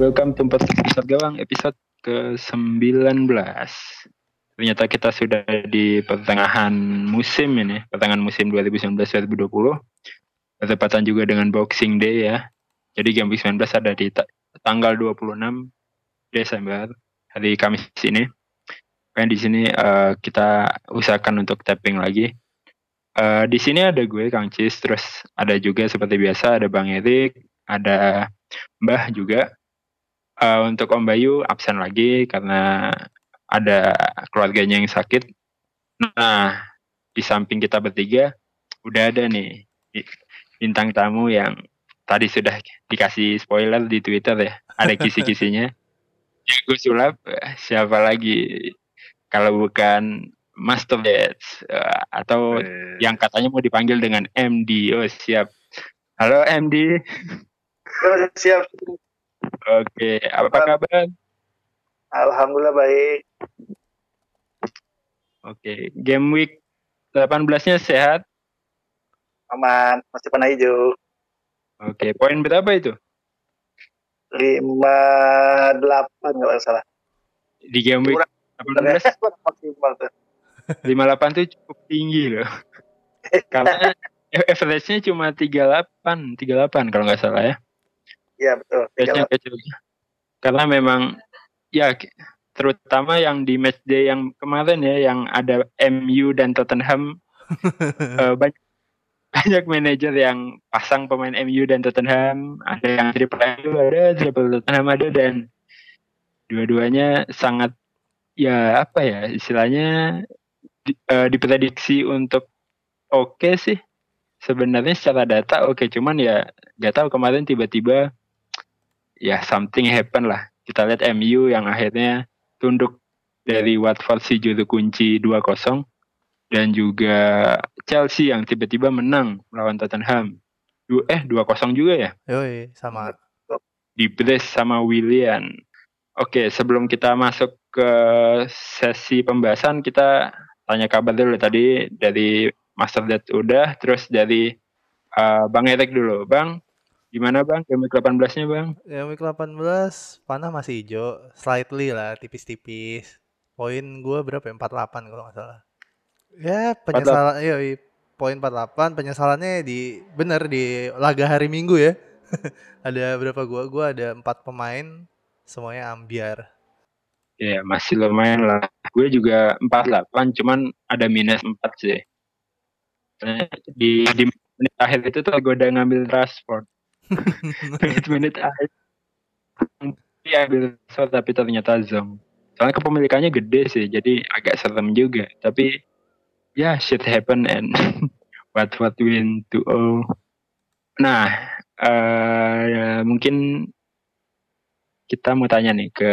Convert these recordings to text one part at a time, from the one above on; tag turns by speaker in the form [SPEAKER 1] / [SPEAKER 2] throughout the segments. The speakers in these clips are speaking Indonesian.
[SPEAKER 1] Welcome to Podcast Gawang, episode ke-19. Ternyata kita sudah di pertengahan musim ini, pertengahan musim 2019-2020. Bertepatan juga dengan Boxing Day ya. Jadi game Week 19 ada di ta tanggal 26 Desember, hari Kamis ini. Dan di sini uh, kita usahakan untuk tapping lagi. Uh, di sini ada gue Kang Cis, terus ada juga seperti biasa ada Bang Erik, ada Mbah juga uh, untuk Om Bayu absen lagi karena ada keluarganya yang sakit. Nah, di samping kita bertiga udah ada nih bintang tamu yang tadi sudah dikasih spoiler di Twitter ya. Ada kisi-kisinya. yang gue sulap siapa lagi kalau bukan Master Bets uh, atau eh. yang katanya mau dipanggil dengan MD. Oh siap. Halo MD.
[SPEAKER 2] Oh, siap.
[SPEAKER 1] Oke, apa kabar?
[SPEAKER 2] Alhamdulillah baik.
[SPEAKER 1] Oke, game week 18-nya sehat?
[SPEAKER 2] Aman, masih panah hijau.
[SPEAKER 1] Oke, poin berapa itu?
[SPEAKER 2] 58 nggak salah.
[SPEAKER 1] Di game week 18 maksimal tuh. 58 tuh cukup tinggi loh. Karena average-nya cuma 38, 38 kalau nggak salah ya.
[SPEAKER 2] Iya betul.
[SPEAKER 1] Kecil, kecil. Karena memang ya terutama yang di match day yang kemarin ya yang ada MU dan Tottenham uh, banyak banyak manajer yang pasang pemain MU dan Tottenham ada yang triple MU ada triple Tottenham ada dan dua-duanya sangat ya apa ya istilahnya di, uh, diprediksi untuk oke okay sih sebenarnya secara data oke okay, cuman ya gak tahu kemarin tiba-tiba ya something happen lah. Kita lihat MU yang akhirnya tunduk dari Watford si juru kunci 2-0 dan juga Chelsea yang tiba-tiba menang melawan Tottenham. Du eh 2-0 juga ya?
[SPEAKER 3] Yoi, sama.
[SPEAKER 1] Di brace sama William. Oke, sebelum kita masuk ke sesi pembahasan kita tanya kabar dulu tadi dari Master Dad udah, terus dari uh, Bang Erik dulu. Bang, Gimana bang? Game week 18-nya bang?
[SPEAKER 3] Game week 18 panah masih hijau, slightly lah, tipis-tipis. Poin gue berapa ya? 48 kalau nggak salah. Ya penyesalan, iya, iya poin 48 penyesalannya di bener di laga hari Minggu ya. ada berapa gue? Gue ada empat pemain, semuanya ambiar.
[SPEAKER 1] Ya masih lumayan lah. Gue juga 48, cuman ada minus 4 sih. Di, di menit akhir itu tuh gue udah ngambil transport menit-menit akhir dia ambil shot tapi ternyata zong soalnya kepemilikannya gede sih jadi agak serem juga. Tapi ya yeah, shit happen and what what win to all nah uh, ya, mungkin kita mau tanya nih ke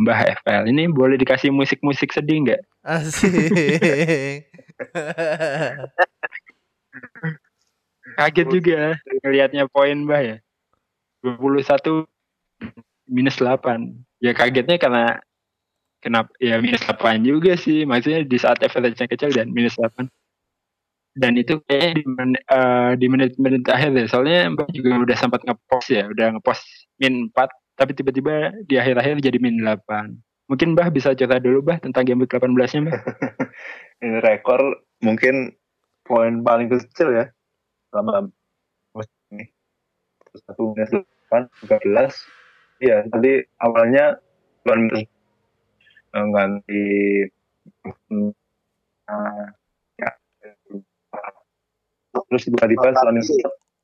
[SPEAKER 1] Mbah FL ini boleh dikasih musik-musik sedih nggak?
[SPEAKER 3] Asik.
[SPEAKER 1] Kaget juga ngelihatnya poin Mbah ya. 21 minus 8. Ya kagetnya karena kenapa ya minus 8 juga sih. Maksudnya di saat average-nya kecil dan minus 8. Dan itu kayaknya di, men, uh, di menit-menit akhir ya. Soalnya Mbah juga udah sempat ngepost ya. Udah ngepost min 4. Tapi tiba-tiba di akhir-akhir jadi min 8. Mungkin Mbah bisa cerita dulu Mbah tentang game 18-nya Mbah.
[SPEAKER 4] Ini rekor mungkin poin paling kecil ya selama satu minus delapan tiga belas. Iya tadi awalnya tuan minus ganti uh, ya terus tiba-tiba setelah itu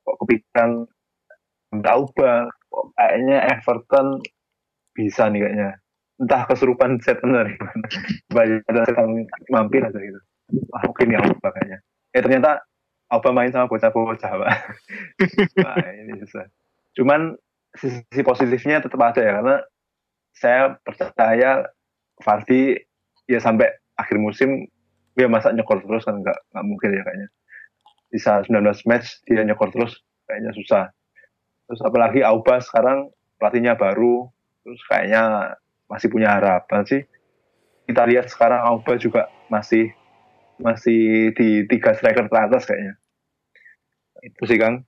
[SPEAKER 4] kok kepikiran kok kayaknya Everton
[SPEAKER 5] bisa nih kayaknya. Entah kesurupan setan dari mana banyak ada setan mampir atau gitu. Wah mungkin ya Auba kayaknya. Eh ternyata Auba main sama bocah-bocah pak? Wah ini susah cuman sisi positifnya tetap ada ya karena saya percaya Fardi ya sampai akhir musim dia masa nyekor terus kan nggak nggak mungkin ya kayaknya. Bisa 19 match dia nyekor terus kayaknya susah. Terus apalagi Auba sekarang pelatihnya baru terus kayaknya masih punya harapan sih. Kita lihat sekarang Auba juga masih masih di tiga striker teratas kayaknya itu sih Kang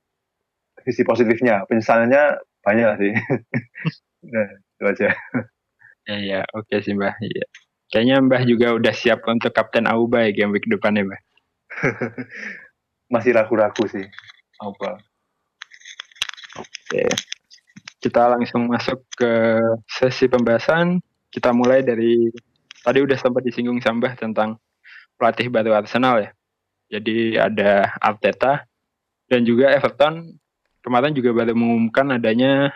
[SPEAKER 5] sisi positifnya penyesalannya banyak sih. Nah itu aja.
[SPEAKER 1] Ya ya oke sih mbah ya. kayaknya mbah juga udah siap untuk kapten Auba ya game week depannya mbah.
[SPEAKER 5] Masih ragu-ragu sih Auba.
[SPEAKER 1] Oke. Kita langsung masuk ke sesi pembahasan. Kita mulai dari tadi udah sempat disinggung Sambah tentang pelatih baru Arsenal ya. Jadi ada Arteta dan juga Everton kemarin juga baru mengumumkan adanya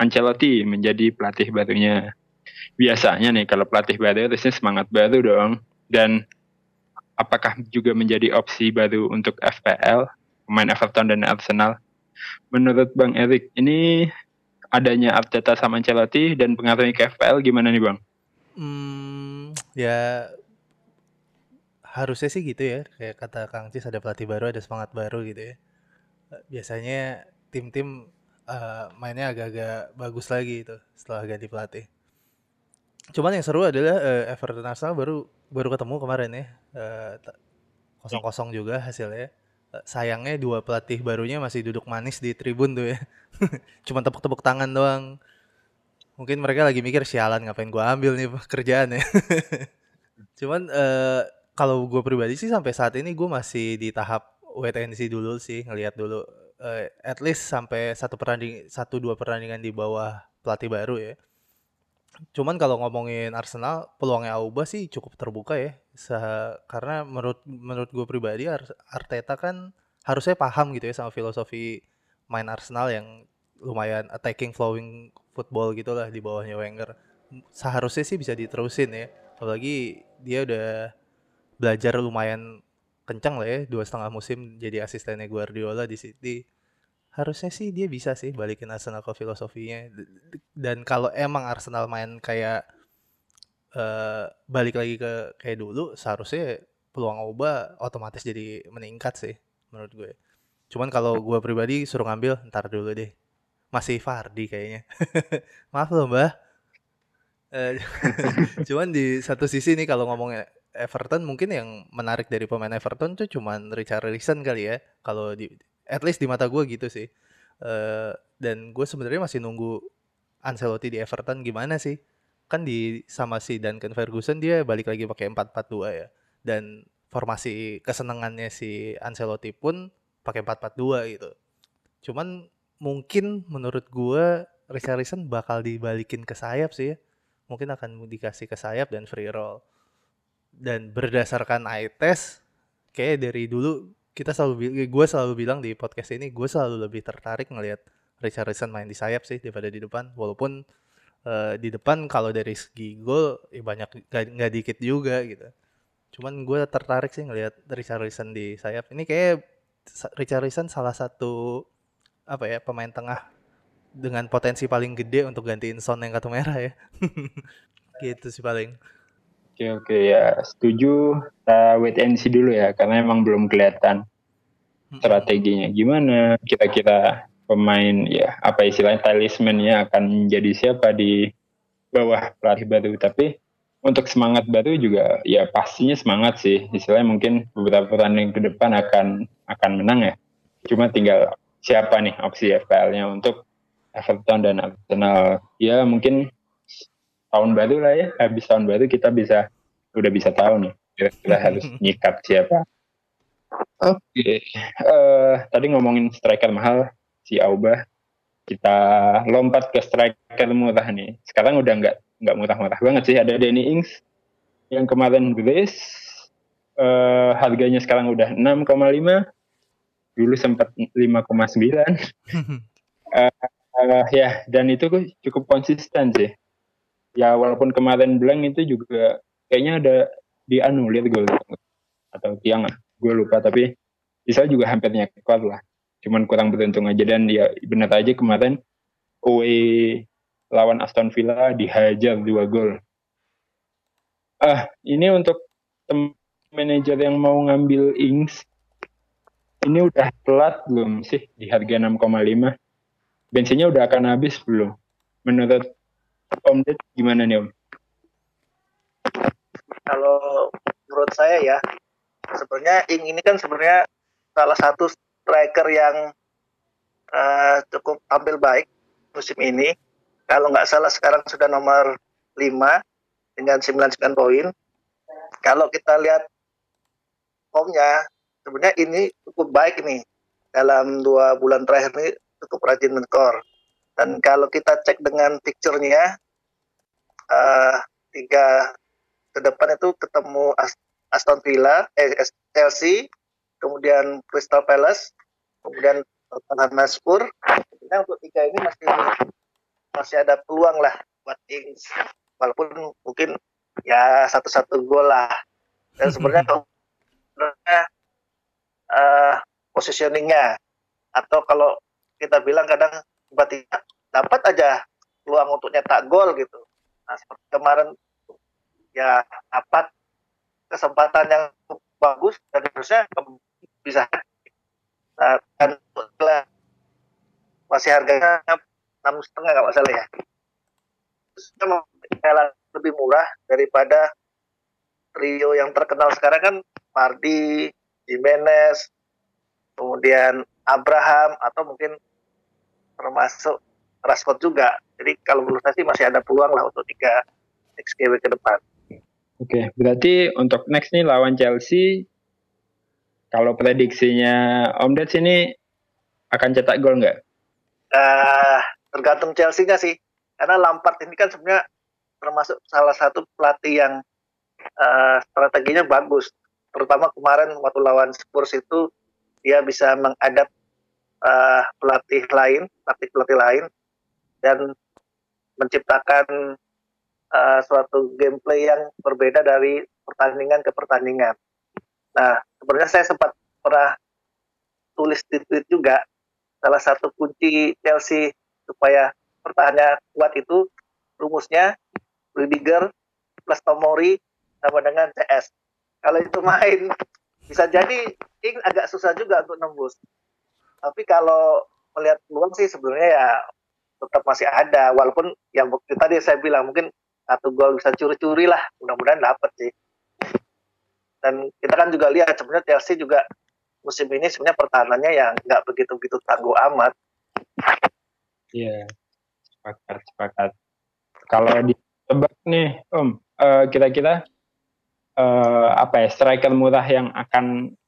[SPEAKER 1] Ancelotti menjadi pelatih barunya. Biasanya nih kalau pelatih baru harusnya semangat baru dong. Dan apakah juga menjadi opsi baru untuk FPL, pemain Everton dan Arsenal? Menurut Bang Erik, ini adanya Arteta sama Ancelotti dan pengaruhnya ke FPL gimana nih Bang?
[SPEAKER 3] Hmm, ya harusnya sih gitu ya. Kayak kata Kang Cis ada pelatih baru, ada semangat baru gitu ya. Biasanya tim-tim uh, mainnya agak-agak bagus lagi itu setelah ganti pelatih. Cuman yang seru adalah uh, Everton Arsenal baru baru ketemu kemarin ya. kosong kosong uh, juga hasilnya. Uh, sayangnya dua pelatih barunya masih duduk manis di tribun tuh ya. Cuman tepuk-tepuk tangan doang. Mungkin mereka lagi mikir sialan ngapain gua ambil nih kerjaan ya. Cuman uh, kalau gue pribadi sih sampai saat ini gue masih di tahap wait and see dulu sih ngelihat dulu uh, at least sampai satu peranding satu dua pertandingan di bawah pelatih baru ya. Cuman kalau ngomongin Arsenal peluangnya Auba sih cukup terbuka ya. Se karena menurut menurut gue pribadi Arteta kan harusnya paham gitu ya sama filosofi main Arsenal yang lumayan attacking flowing football gitulah di bawahnya Wenger. Seharusnya sih bisa diterusin ya. Apalagi dia udah belajar lumayan kencang lah ya dua setengah musim jadi asistennya Guardiola di City. Harusnya sih dia bisa sih balikin Arsenal ke filosofinya. Dan kalau emang Arsenal main kayak uh, balik lagi ke kayak dulu seharusnya peluang Oba otomatis jadi meningkat sih menurut gue. Cuman kalau gue pribadi suruh ngambil ntar dulu deh. Masih Fardi kayaknya. Maaf loh mbah. Uh, cuman di satu sisi nih kalau ngomongnya Everton mungkin yang menarik dari pemain Everton tuh cuman Richard Richarlison kali ya kalau di at least di mata gue gitu sih. Uh, dan gue sebenarnya masih nunggu Ancelotti di Everton gimana sih? Kan di sama si Duncan Ferguson dia balik lagi pakai 4-4-2 ya. Dan formasi kesenangannya si Ancelotti pun pakai 4-4-2 gitu. Cuman mungkin menurut gue Richarlison bakal dibalikin ke sayap sih ya. Mungkin akan dikasih ke sayap dan free roll dan berdasarkan eye test kayak dari dulu kita selalu gue selalu bilang di podcast ini gue selalu lebih tertarik ngelihat Richarlison main di sayap sih daripada di depan. Walaupun uh, di depan kalau dari segi gol ya banyak nggak dikit juga gitu. Cuman gue tertarik sih ngelihat Richarlison di sayap. Ini kayak Richarlison salah satu apa ya pemain tengah dengan potensi paling gede untuk gantiin Son yang kartu merah ya. Gitu sih paling
[SPEAKER 1] Oke oke ya. Setuju. Kita wait and see dulu ya karena emang belum kelihatan strateginya. Gimana kita-kita pemain ya apa istilahnya talismannya akan menjadi siapa di bawah pelatih baru? Tapi untuk semangat baru juga ya pastinya semangat sih. Istilahnya mungkin beberapa pertandingan ke depan akan akan menang ya. Cuma tinggal siapa nih opsi FPL-nya untuk Everton dan Arsenal. Ya mungkin tahun baru lah ya. Habis tahun baru kita bisa udah bisa tahu nih kira-kira harus nyikat siapa. Oke. Okay. uh, eh, tadi ngomongin striker mahal si Auba. Kita lompat ke striker murah nih. Sekarang udah nggak nggak murah-murah banget sih. Ada Danny Ings yang kemarin base uh, harganya sekarang udah 6,5 dulu sempat 5,9 uh, Eh, ya, dan itu kok cukup konsisten sih. Ya, walaupun kemarin blank itu juga kayaknya ada dianulir gol atau tiang. Gue lupa tapi bisa juga hampir nyekor lah. Cuman kurang beruntung aja. Dan ya benar aja kemarin away lawan Aston Villa dihajar dua gol. Ah ini untuk manajer yang mau ngambil Ings ini udah telat belum sih di harga 6,5 bensinnya udah akan habis belum? Menurut Om Ded gimana nih Om?
[SPEAKER 2] Kalau menurut saya ya, sebenarnya Ing ini kan sebenarnya salah satu striker yang uh, cukup tampil baik musim ini. Kalau nggak salah sekarang sudah nomor 5 dengan 99 poin. Kalau kita lihat formnya, sebenarnya ini cukup baik nih dalam dua bulan terakhir ini cukup rajin menkor. Dan kalau kita cek dengan picture-nya, uh, tiga ke depan itu ketemu Aston Villa, eh, Chelsea, kemudian Crystal Palace, kemudian Tottenham Hotspur. Nah, untuk tiga ini masih masih ada peluang lah buat Ings, walaupun mungkin ya satu-satu gol lah. Dan sebenarnya kalau uh, positioningnya atau kalau kita bilang kadang tiba-tiba dapat aja peluang untuk nyetak gol gitu. Nah, seperti kemarin ya dapat kesempatan yang bagus dan harusnya bisa nah, dan masih harganya enam setengah nggak masalah ya lebih murah daripada trio yang terkenal sekarang kan Mardi, Jimenez, kemudian Abraham atau mungkin termasuk Rashford juga. Jadi kalau menurut saya sih masih ada peluang lah untuk tiga XGW ke depan.
[SPEAKER 1] Oke, berarti untuk next nih lawan Chelsea, kalau prediksinya Om Ded sini akan cetak gol nggak?
[SPEAKER 2] Uh, tergantung Chelsea-nya sih. Karena Lampard ini kan sebenarnya termasuk salah satu pelatih yang uh, strateginya bagus. Terutama kemarin waktu lawan Spurs itu dia bisa mengadap uh, pelatih lain, pelatih-pelatih lain, dan menciptakan uh, suatu gameplay yang berbeda dari pertandingan ke pertandingan. Nah, sebenarnya saya sempat pernah tulis di tweet juga salah satu kunci Chelsea supaya pertahanannya kuat itu rumusnya Rudiger plus Tomori sama dengan CS. Kalau itu main bisa jadi Ing agak susah juga untuk nembus. Tapi kalau melihat peluang sih sebenarnya ya tetap masih ada. Walaupun yang tadi saya bilang mungkin satu gol bisa curi-curi lah. Mudah-mudahan dapat sih. Dan kita kan juga lihat sebenarnya Chelsea juga musim ini sebenarnya pertahanannya yang nggak begitu begitu tangguh amat.
[SPEAKER 1] Iya sepakat sepakat. Kalau ditebak nih om uh, kira-kira uh, apa ya striker murah yang akan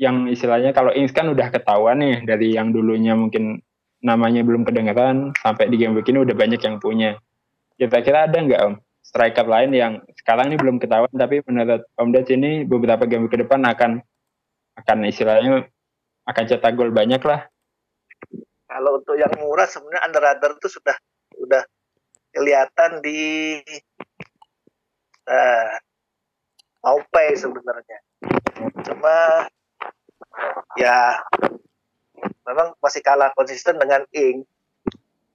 [SPEAKER 1] yang istilahnya kalau Ings kan udah ketahuan nih dari yang dulunya mungkin namanya belum kedengaran sampai di game begini udah banyak yang punya Kira-kira ada nggak Om striker lain yang sekarang ini belum ketahuan tapi menurut Om Ded ini beberapa game ke depan akan akan istilahnya akan cetak gol banyak lah.
[SPEAKER 2] Kalau untuk yang murah sebenarnya under radar itu sudah sudah kelihatan di uh, mau pay sebenarnya. Cuma ya memang masih kalah konsisten dengan Ing.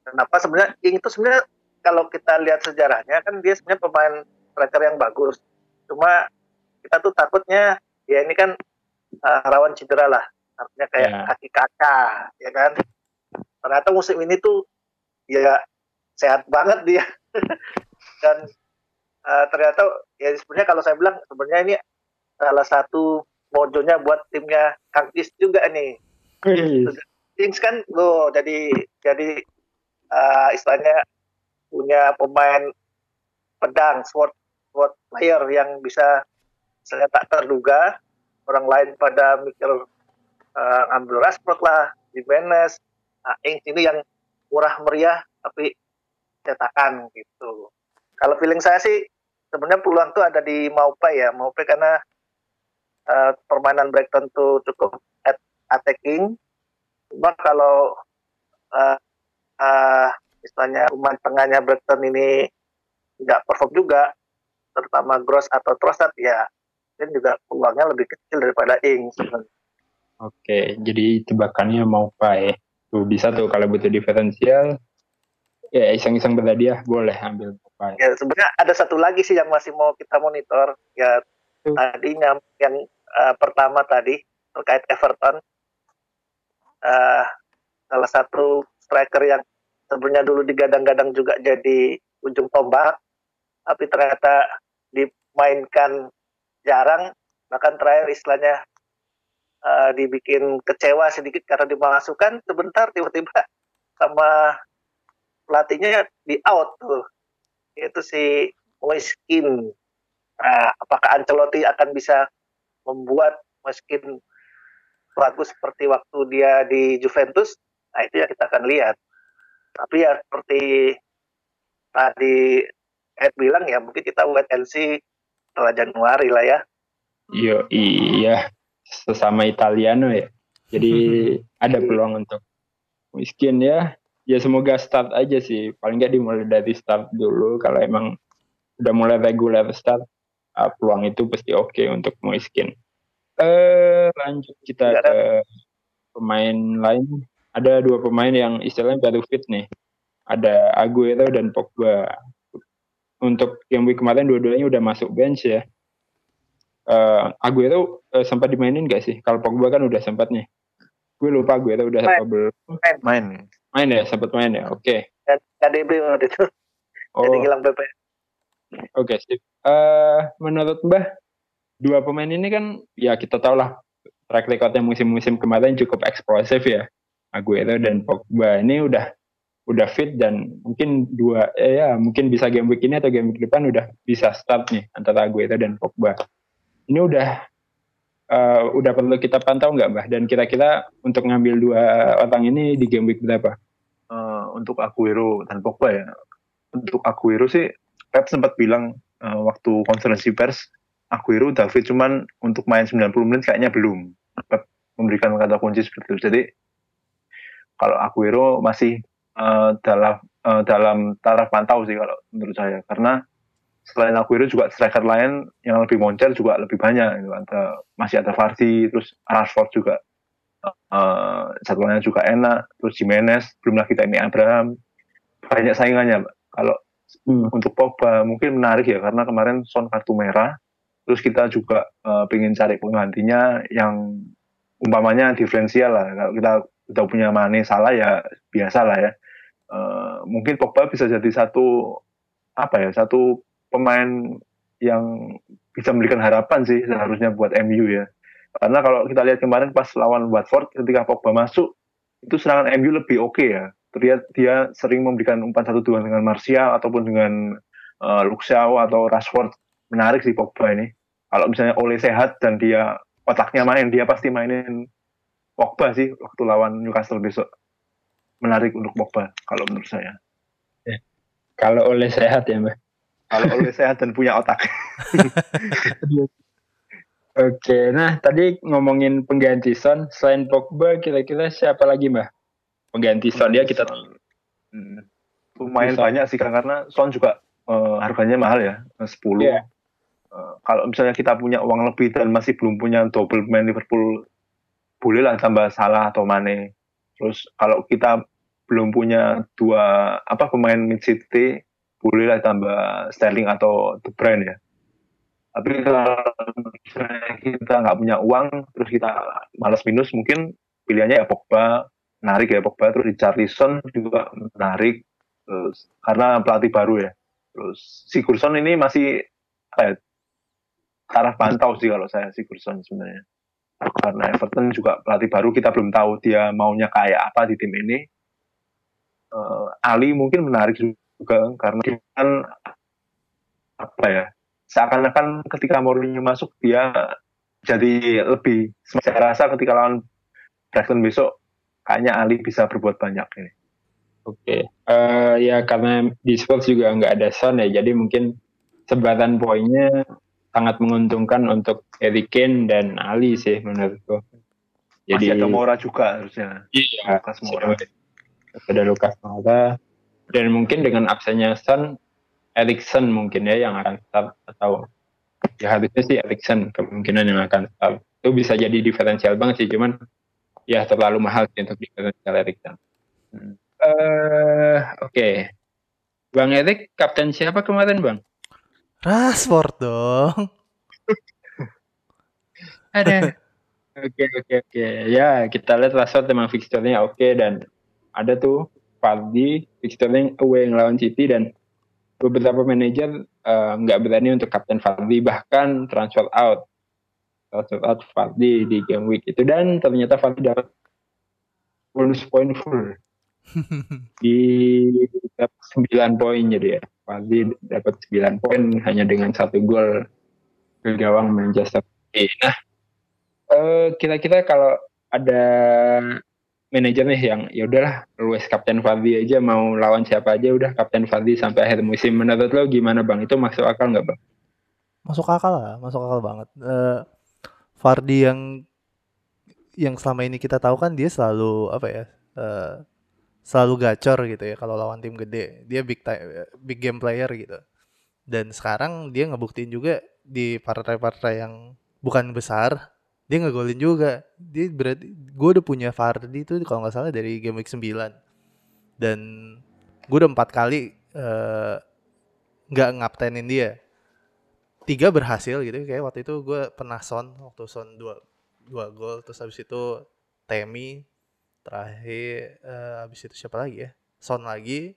[SPEAKER 2] Kenapa sebenarnya Ing itu sebenarnya kalau kita lihat sejarahnya kan dia sebenarnya pemain striker yang bagus. Cuma kita tuh takutnya ya ini kan uh, rawan cedera lah. Artinya kayak yeah. kaki kakak, ya kan. Ternyata musim ini tuh ya sehat banget dia. Dan uh, ternyata ya sebenarnya kalau saya bilang sebenarnya ini salah satu mojonya buat timnya Kang Is juga nih. Kings kan lo jadi jadi uh, istilahnya punya pemain pedang sword sword player yang bisa saya tak terduga. Orang lain pada mikir uh, ambil Rashford lah Jimenez. Nah, Ings ini yang murah meriah tapi cetakan gitu. Kalau feeling saya sih sebenarnya peluang tuh ada di Maupai ya. Maupai karena uh, permainan Brighton tuh cukup at attacking cuma kalau uh, uh, istilahnya rumah tengahnya Brighton ini nggak perform juga, terutama Gross atau Trossard ya, kan juga peluangnya lebih kecil daripada Ings.
[SPEAKER 1] Oke, jadi tebakannya mau pae. Tuh bisa tuh kalau butuh diferensial, ya iseng-iseng berhadiah boleh ambil pae.
[SPEAKER 2] Ya sebenarnya ada satu lagi sih yang masih mau kita monitor. Ya
[SPEAKER 1] Tuh.
[SPEAKER 2] tadinya yang uh, pertama tadi terkait Everton, uh, salah satu striker yang sebenarnya dulu digadang-gadang juga jadi ujung tombak, tapi ternyata dimainkan jarang, bahkan terakhir istilahnya uh, dibikin kecewa sedikit karena dimasukkan sebentar tiba-tiba sama pelatihnya di out tuh. Yaitu si Moiskin nah, apakah Ancelotti akan bisa membuat Moiskin bagus seperti waktu dia di Juventus nah itu ya kita akan lihat tapi ya seperti tadi Ed bilang ya mungkin kita wait and see setelah Januari lah ya
[SPEAKER 1] Yo, iya sesama Italiano ya. Jadi ada peluang untuk miskin ya. Ya semoga start aja sih. Paling nggak dimulai dari start dulu. Kalau emang udah mulai regular start, uh, peluang itu pasti oke okay untuk miskin. Eh lanjut kita
[SPEAKER 2] Ya,
[SPEAKER 1] ke pemain lain. Ada dua pemain yang istilahnya baru fit nih. Ada Aguero dan Pogba. Untuk game week kemarin dua-duanya udah masuk bench ya uh, Aguero uh, sempat dimainin gak sih? Kalau Pogba kan udah sempat nih. Gue lupa Aguero udah
[SPEAKER 2] Main.
[SPEAKER 1] apa belum.
[SPEAKER 5] Main.
[SPEAKER 1] Main ya, sempat main ya. Oke.
[SPEAKER 2] dan KDB waktu itu
[SPEAKER 1] Oh,
[SPEAKER 2] jadi
[SPEAKER 1] oke
[SPEAKER 2] PP
[SPEAKER 1] sip. Eh, menurut Mbah, dua pemain ini kan ya kita tahu lah track recordnya musim-musim kemarin cukup eksplosif ya. Aguero dan Pogba ini udah udah fit dan mungkin dua eh, ya mungkin bisa game week ini atau game week depan udah bisa start nih antara Aguero dan Pogba. Ini udah eh, udah perlu kita pantau nggak Mbah? Dan kira-kira untuk ngambil dua orang ini di game week berapa?
[SPEAKER 5] Eh, untuk Aguero dan Pogba ya. Untuk Aguero sih Pep sempat bilang eh, waktu konferensi pers Aguero David cuman untuk main 90 menit kayaknya belum. Pep memberikan kata kunci seperti itu. Jadi kalau Aguero masih eh, dalam eh, dalam taraf pantau sih kalau menurut saya karena selain Aguero juga striker lain yang lebih moncer juga lebih banyak gitu. Ada masih ada Vardy terus Rashford juga eh jadwalnya juga enak terus Jimenez belum lagi Tammy Abraham banyak saingannya kalau
[SPEAKER 1] Hmm.
[SPEAKER 5] untuk Pogba mungkin menarik ya karena kemarin Son kartu merah. Terus kita juga eh, pengen cari penggantinya yang umpamanya diferensial lah. Kalau kita udah punya Mane salah ya biasa lah ya. Eh, mungkin Pogba bisa jadi satu apa ya satu pemain yang bisa memberikan harapan sih seharusnya buat MU ya. Karena kalau kita lihat kemarin pas lawan Watford ketika Pogba masuk itu serangan MU lebih oke ya terlihat dia sering memberikan umpan satu dua dengan Martial ataupun dengan uh, Luxiao atau Rashford. Menarik sih Pogba ini. Kalau misalnya Ole sehat dan dia otaknya main dia pasti mainin Pogba sih waktu lawan Newcastle besok. Menarik untuk Pogba kalau menurut saya.
[SPEAKER 1] Kalau oleh sehat ya Mbah.
[SPEAKER 5] kalau Ole sehat dan punya otak.
[SPEAKER 1] Oke, nah tadi ngomongin pengganti Son, selain Pogba kira-kira siapa lagi Mbah? Pengganti Son ya kita
[SPEAKER 5] Hmm. lumayan
[SPEAKER 1] Bisa.
[SPEAKER 5] banyak sih karena Son juga eh, harganya mahal ya 10
[SPEAKER 1] Iya.
[SPEAKER 5] Eh, kalau misalnya kita punya uang lebih dan masih belum punya double pemain Liverpool bolehlah tambah Salah atau Mane terus kalau kita belum punya dua apa pemain mid city bolehlah tambah Sterling atau De Bruyne ya tapi kalau misalnya kita nggak punya uang terus kita malas minus mungkin pilihannya ya Pogba menarik ya Pogba terus Richarlison juga menarik terus karena pelatih baru ya. Terus Sigurdsson ini masih apa ya taraf pantau sih kalau saya Sigurdsson sebenarnya. Karena Everton juga pelatih baru kita belum tahu dia maunya kayak apa di tim ini. Eh, Ali mungkin menarik juga karena dia kan apa ya seakan-akan ketika Mourinho masuk dia jadi lebih saya rasa ketika lawan Brighton besok kayaknya Ali bisa berbuat banyak ini.
[SPEAKER 1] Oke, Eh, ya karena di Spurs juga nggak ada Son ya, jadi mungkin sebaran poinnya sangat menguntungkan untuk Harry Kane dan Ali sih menurutku.
[SPEAKER 5] masih
[SPEAKER 1] Jadi
[SPEAKER 5] ada Mora juga harusnya.
[SPEAKER 1] Iya,
[SPEAKER 5] Lukas Moura.
[SPEAKER 1] ada Lucas Moura dan mungkin dengan absennya Son Erikson mungkin ya yang akan start atau ya harusnya sih Erikson kemungkinan yang akan start. Itu bisa jadi diferensial banget sih cuman ya terlalu mahal sih untuk diferensial Erikson hmm. uh, oke. Okay. Bang Erik kapten siapa kemarin Bang?
[SPEAKER 3] Rashford dong.
[SPEAKER 1] Ada. Oke oke oke. Ya kita lihat Rashford memang fixturenya oke okay, dan ada tuh Fardi fixturenya away lawan City dan beberapa manajer eh, nggak uh, berani untuk kapten Fardi bahkan transfer out out Fardi di game week itu dan ternyata Fardi dapat bonus point full di sembilan poin jadi ya Fardi dapat sembilan poin hanya dengan satu gol ke gawang Manchester City. Nah, uh, kira-kira kalau ada manajer nih yang ya udahlah lu kapten Fardi aja mau lawan siapa aja udah kapten Fardi sampai akhir musim menurut lo gimana bang itu masuk akal nggak bang?
[SPEAKER 3] Masuk akal lah, masuk akal banget. Uh, Fardi yang yang selama ini kita tahu kan dia selalu apa ya uh, selalu gacor gitu ya kalau lawan tim gede. Dia big time, big game player gitu. Dan sekarang dia ngebuktiin juga di partai-partai yang bukan besar dia ngegolin juga. Dia berarti gue udah punya Fardi itu kalau nggak salah dari game week 9 dan gue udah empat kali eh, nggak uh, ngaptenin dia tiga berhasil gitu kayak waktu itu gue pernah son waktu son dua dua gol terus habis itu Temi terakhir uh, habis itu siapa lagi ya son lagi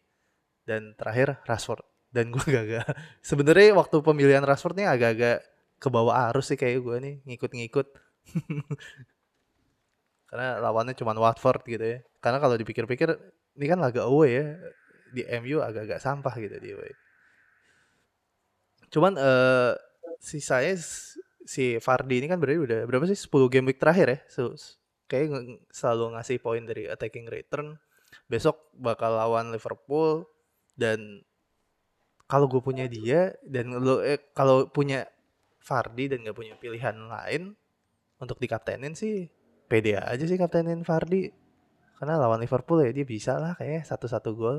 [SPEAKER 3] dan terakhir Rashford dan gue gagal sebenarnya waktu pemilihan Rashford nih agak-agak ke bawah arus sih kayak gue nih ngikut-ngikut Karena lawannya cuma Watford gitu ya. Karena kalau dipikir-pikir ini kan laga away ya. Di MU agak-agak sampah gitu di away. Cuman uh, si saya si Fardi ini kan berarti udah berapa sih 10 game week terakhir ya. So, kayak selalu ngasih poin dari attacking return. Besok bakal lawan Liverpool dan kalau gue punya dia dan lo eh, kalau punya Fardi dan gak punya pilihan lain untuk dikaptenin sih pede aja sih kaptenin Fardi karena lawan Liverpool ya dia bisa lah kayak satu-satu gol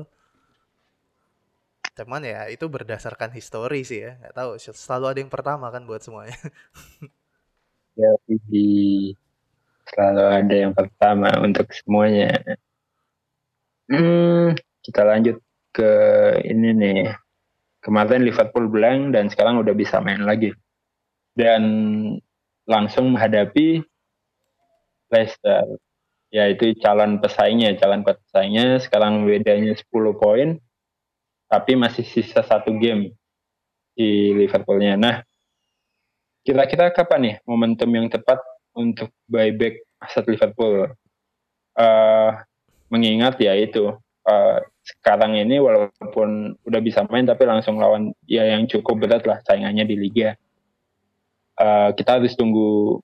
[SPEAKER 3] cuman ya itu berdasarkan histori sih ya nggak tahu selalu ada yang pertama kan buat semuanya.
[SPEAKER 1] Ya selalu ada yang pertama untuk semuanya. Hmm kita lanjut ke ini nih. Kemarin Liverpool blank dan sekarang udah bisa main lagi. Dan langsung menghadapi Leicester. Yaitu calon pesaingnya calon pesaingnya. Sekarang bedanya 10 poin tapi masih sisa satu game di Liverpoolnya. Nah kira-kira kapan nih momentum yang tepat untuk buyback aset Liverpool? Uh, mengingat ya itu uh, sekarang ini walaupun udah bisa main tapi langsung lawan ya yang cukup berat lah saingannya di Liga. Uh, kita harus tunggu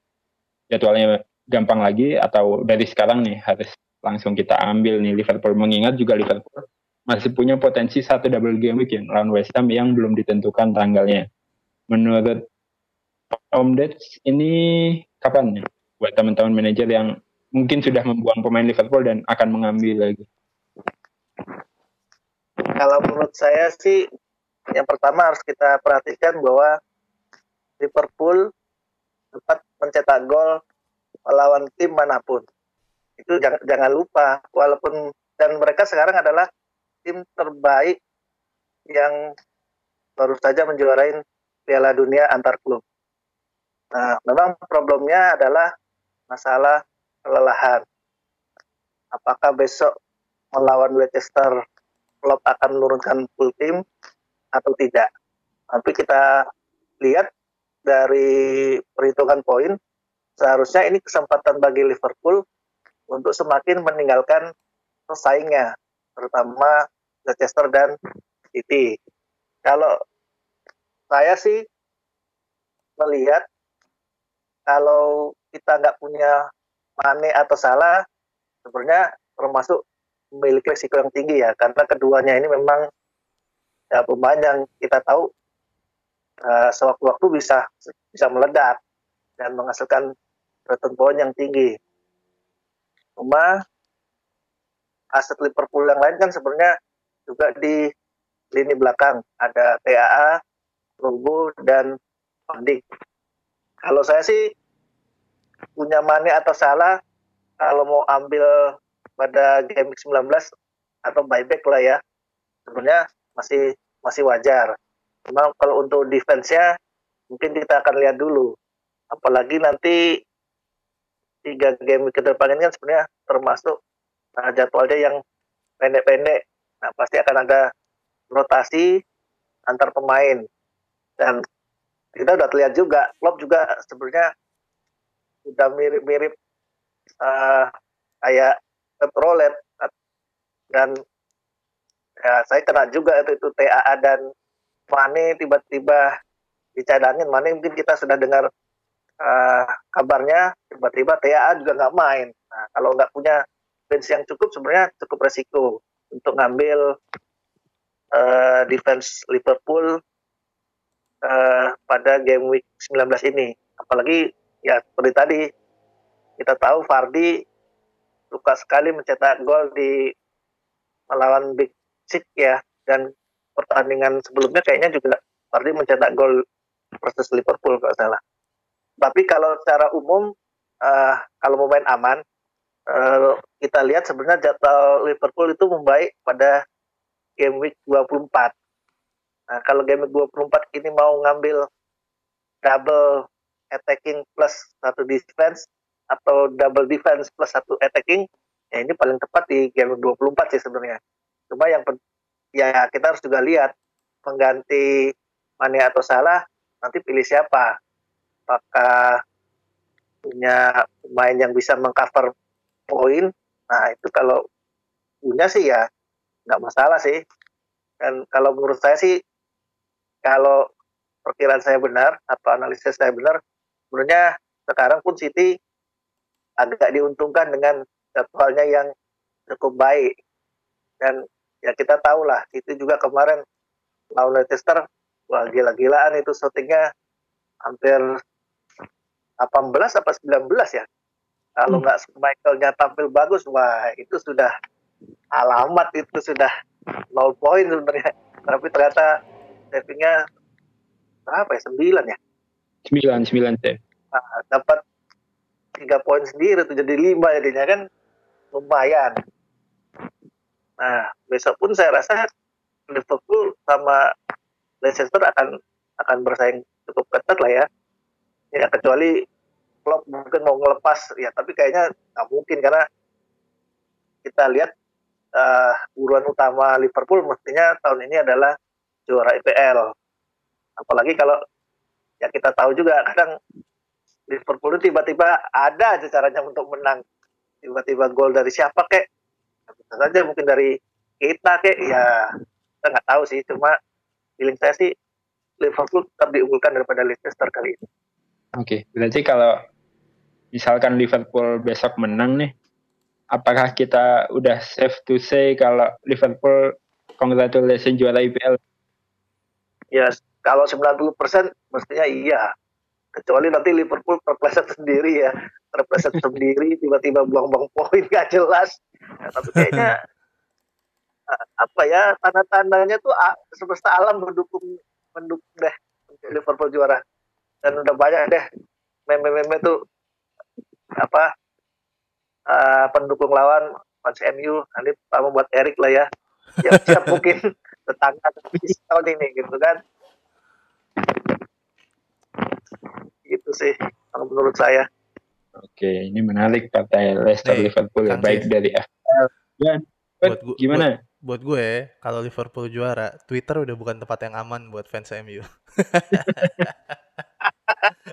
[SPEAKER 1] jadwalnya gampang lagi atau dari sekarang nih harus langsung kita ambil nih Liverpool. Mengingat juga Liverpool masih punya potensi satu double game week yang lawan West Ham yang belum ditentukan tanggalnya. Menurut Om Dets ini kapan nih buat teman-teman manajer yang mungkin sudah membuang pemain Liverpool dan akan mengambil lagi?
[SPEAKER 2] Kalau menurut saya sih yang pertama harus kita perhatikan bahwa Liverpool dapat mencetak gol melawan tim mana pun. Itu jangan, jangan lupa, walaupun dan mereka sekarang adalah tim terbaik yang baru saja menjuarai Piala Dunia antar klub. Nah, memang problemnya adalah masalah kelelahan. Apakah besok melawan Leicester Klopp akan menurunkan full tim atau tidak? Tapi kita lihat dari perhitungan poin, seharusnya ini kesempatan bagi Liverpool untuk semakin meninggalkan pesaingnya, terutama Leicester dan City. Kalau saya sih melihat kalau kita nggak punya Mane atau salah, sebenarnya termasuk memiliki risiko yang tinggi ya, karena keduanya ini memang ya, pemain yang kita tahu uh, sewaktu-waktu bisa bisa meledak dan menghasilkan return point yang tinggi. Cuma aset Liverpool yang lain kan sebenarnya juga di lini belakang ada TAA, Robo dan Pandik. Kalau saya sih punya Mane atau salah kalau mau ambil pada game 19 atau buyback lah ya sebenarnya masih masih wajar. Cuma kalau untuk defense-nya mungkin kita akan lihat dulu. Apalagi nanti tiga game ke depan ini kan sebenarnya termasuk uh, jadwalnya yang pendek-pendek. Nah, pasti akan ada rotasi antar pemain. Dan kita udah terlihat juga, Klopp juga sebenarnya udah mirip-mirip uh, kayak Pep Roulette dan ya saya kena juga itu, itu TAA dan Mane tiba-tiba dicadangin. Mane mungkin kita sudah dengar uh, kabarnya tiba-tiba TAA juga nggak main. Nah kalau nggak punya bench yang cukup sebenarnya cukup resiko untuk ngambil uh, defense Liverpool uh, pada game week 19 ini apalagi ya seperti tadi kita tahu Fardi suka sekali mencetak gol di melawan Big Six ya dan pertandingan sebelumnya kayaknya juga Fardi mencetak gol versus Liverpool kalau salah. Tapi kalau secara umum uh, kalau mau main aman uh, kita lihat sebenarnya jadwal Liverpool itu membaik pada game week 24. Nah, kalau game week 24 ini mau ngambil double attacking plus satu defense atau double defense plus satu attacking ya ini paling tepat di game 24 sih sebenarnya cuma yang ya kita harus juga lihat mengganti Mane atau Salah nanti pilih siapa apakah punya pemain yang bisa mengcover poin. Nah itu kalau punya sih ya nggak masalah sih. Dan kalau menurut saya sih kalau perkiraan saya benar atau analisis saya benar sebenarnya sekarang pun City agak diuntungkan dengan jadwalnya yang cukup baik. Dan ya kita tahu lah itu juga kemarin lawan Leicester wah gila-gilaan itu syutingnya hampir 18 apa 19 ya kalau hmm. nggak hmm. Michaelnya tampil bagus wah itu sudah alamat itu sudah nol poin sebenarnya tapi ternyata savingnya berapa ya 9 ya
[SPEAKER 1] 9 9 save
[SPEAKER 2] nah, dapat tiga poin sendiri tuh jadi lima jadinya kan lumayan. Nah besok pun saya rasa Liverpool sama Leicester akan akan bersaing cukup ketat lah ya. Ya kecuali Klopp mungkin mau ngelepas ya tapi kayaknya nggak mungkin karena kita lihat uh, uruan utama Liverpool mestinya tahun ini adalah juara IPL. Apalagi kalau ya kita tahu juga kadang Liverpool itu tiba-tiba ada aja caranya untuk menang. Tiba-tiba gol dari siapa kek? Bisa saja mungkin dari kita kek. Ya kita nggak tahu sih. Cuma feeling saya sih Liverpool tetap diunggulkan daripada Leicester kali ini.
[SPEAKER 1] Oke, okay, berarti kalau misalkan Liverpool besok menang nih, apakah kita udah safe to say kalau Liverpool congratulations juara IPL?
[SPEAKER 2] Ya, kalau 90% mestinya iya. Kecuali nanti Liverpool terpleset sendiri ya. Terpleset sendiri tiba-tiba buang-buang poin gak jelas. Ya, tapi kayaknya apa ya tanda-tandanya tuh semesta alam mendukung mendukung deh untuk Liverpool juara. Dan udah banyak deh meme-meme tuh apa uh, pendukung lawan fans MU nanti pertama buat Erik lah ya. Siap-siap mungkin tetangga tahun ini gitu kan? Gitu sih kalau menurut saya.
[SPEAKER 1] Oke ini menarik partai Leicester Nih, Liverpool yang baik dari FPL dan buat gua, gimana?
[SPEAKER 3] buat, buat gue kalau Liverpool juara Twitter udah bukan tempat yang aman buat fans MU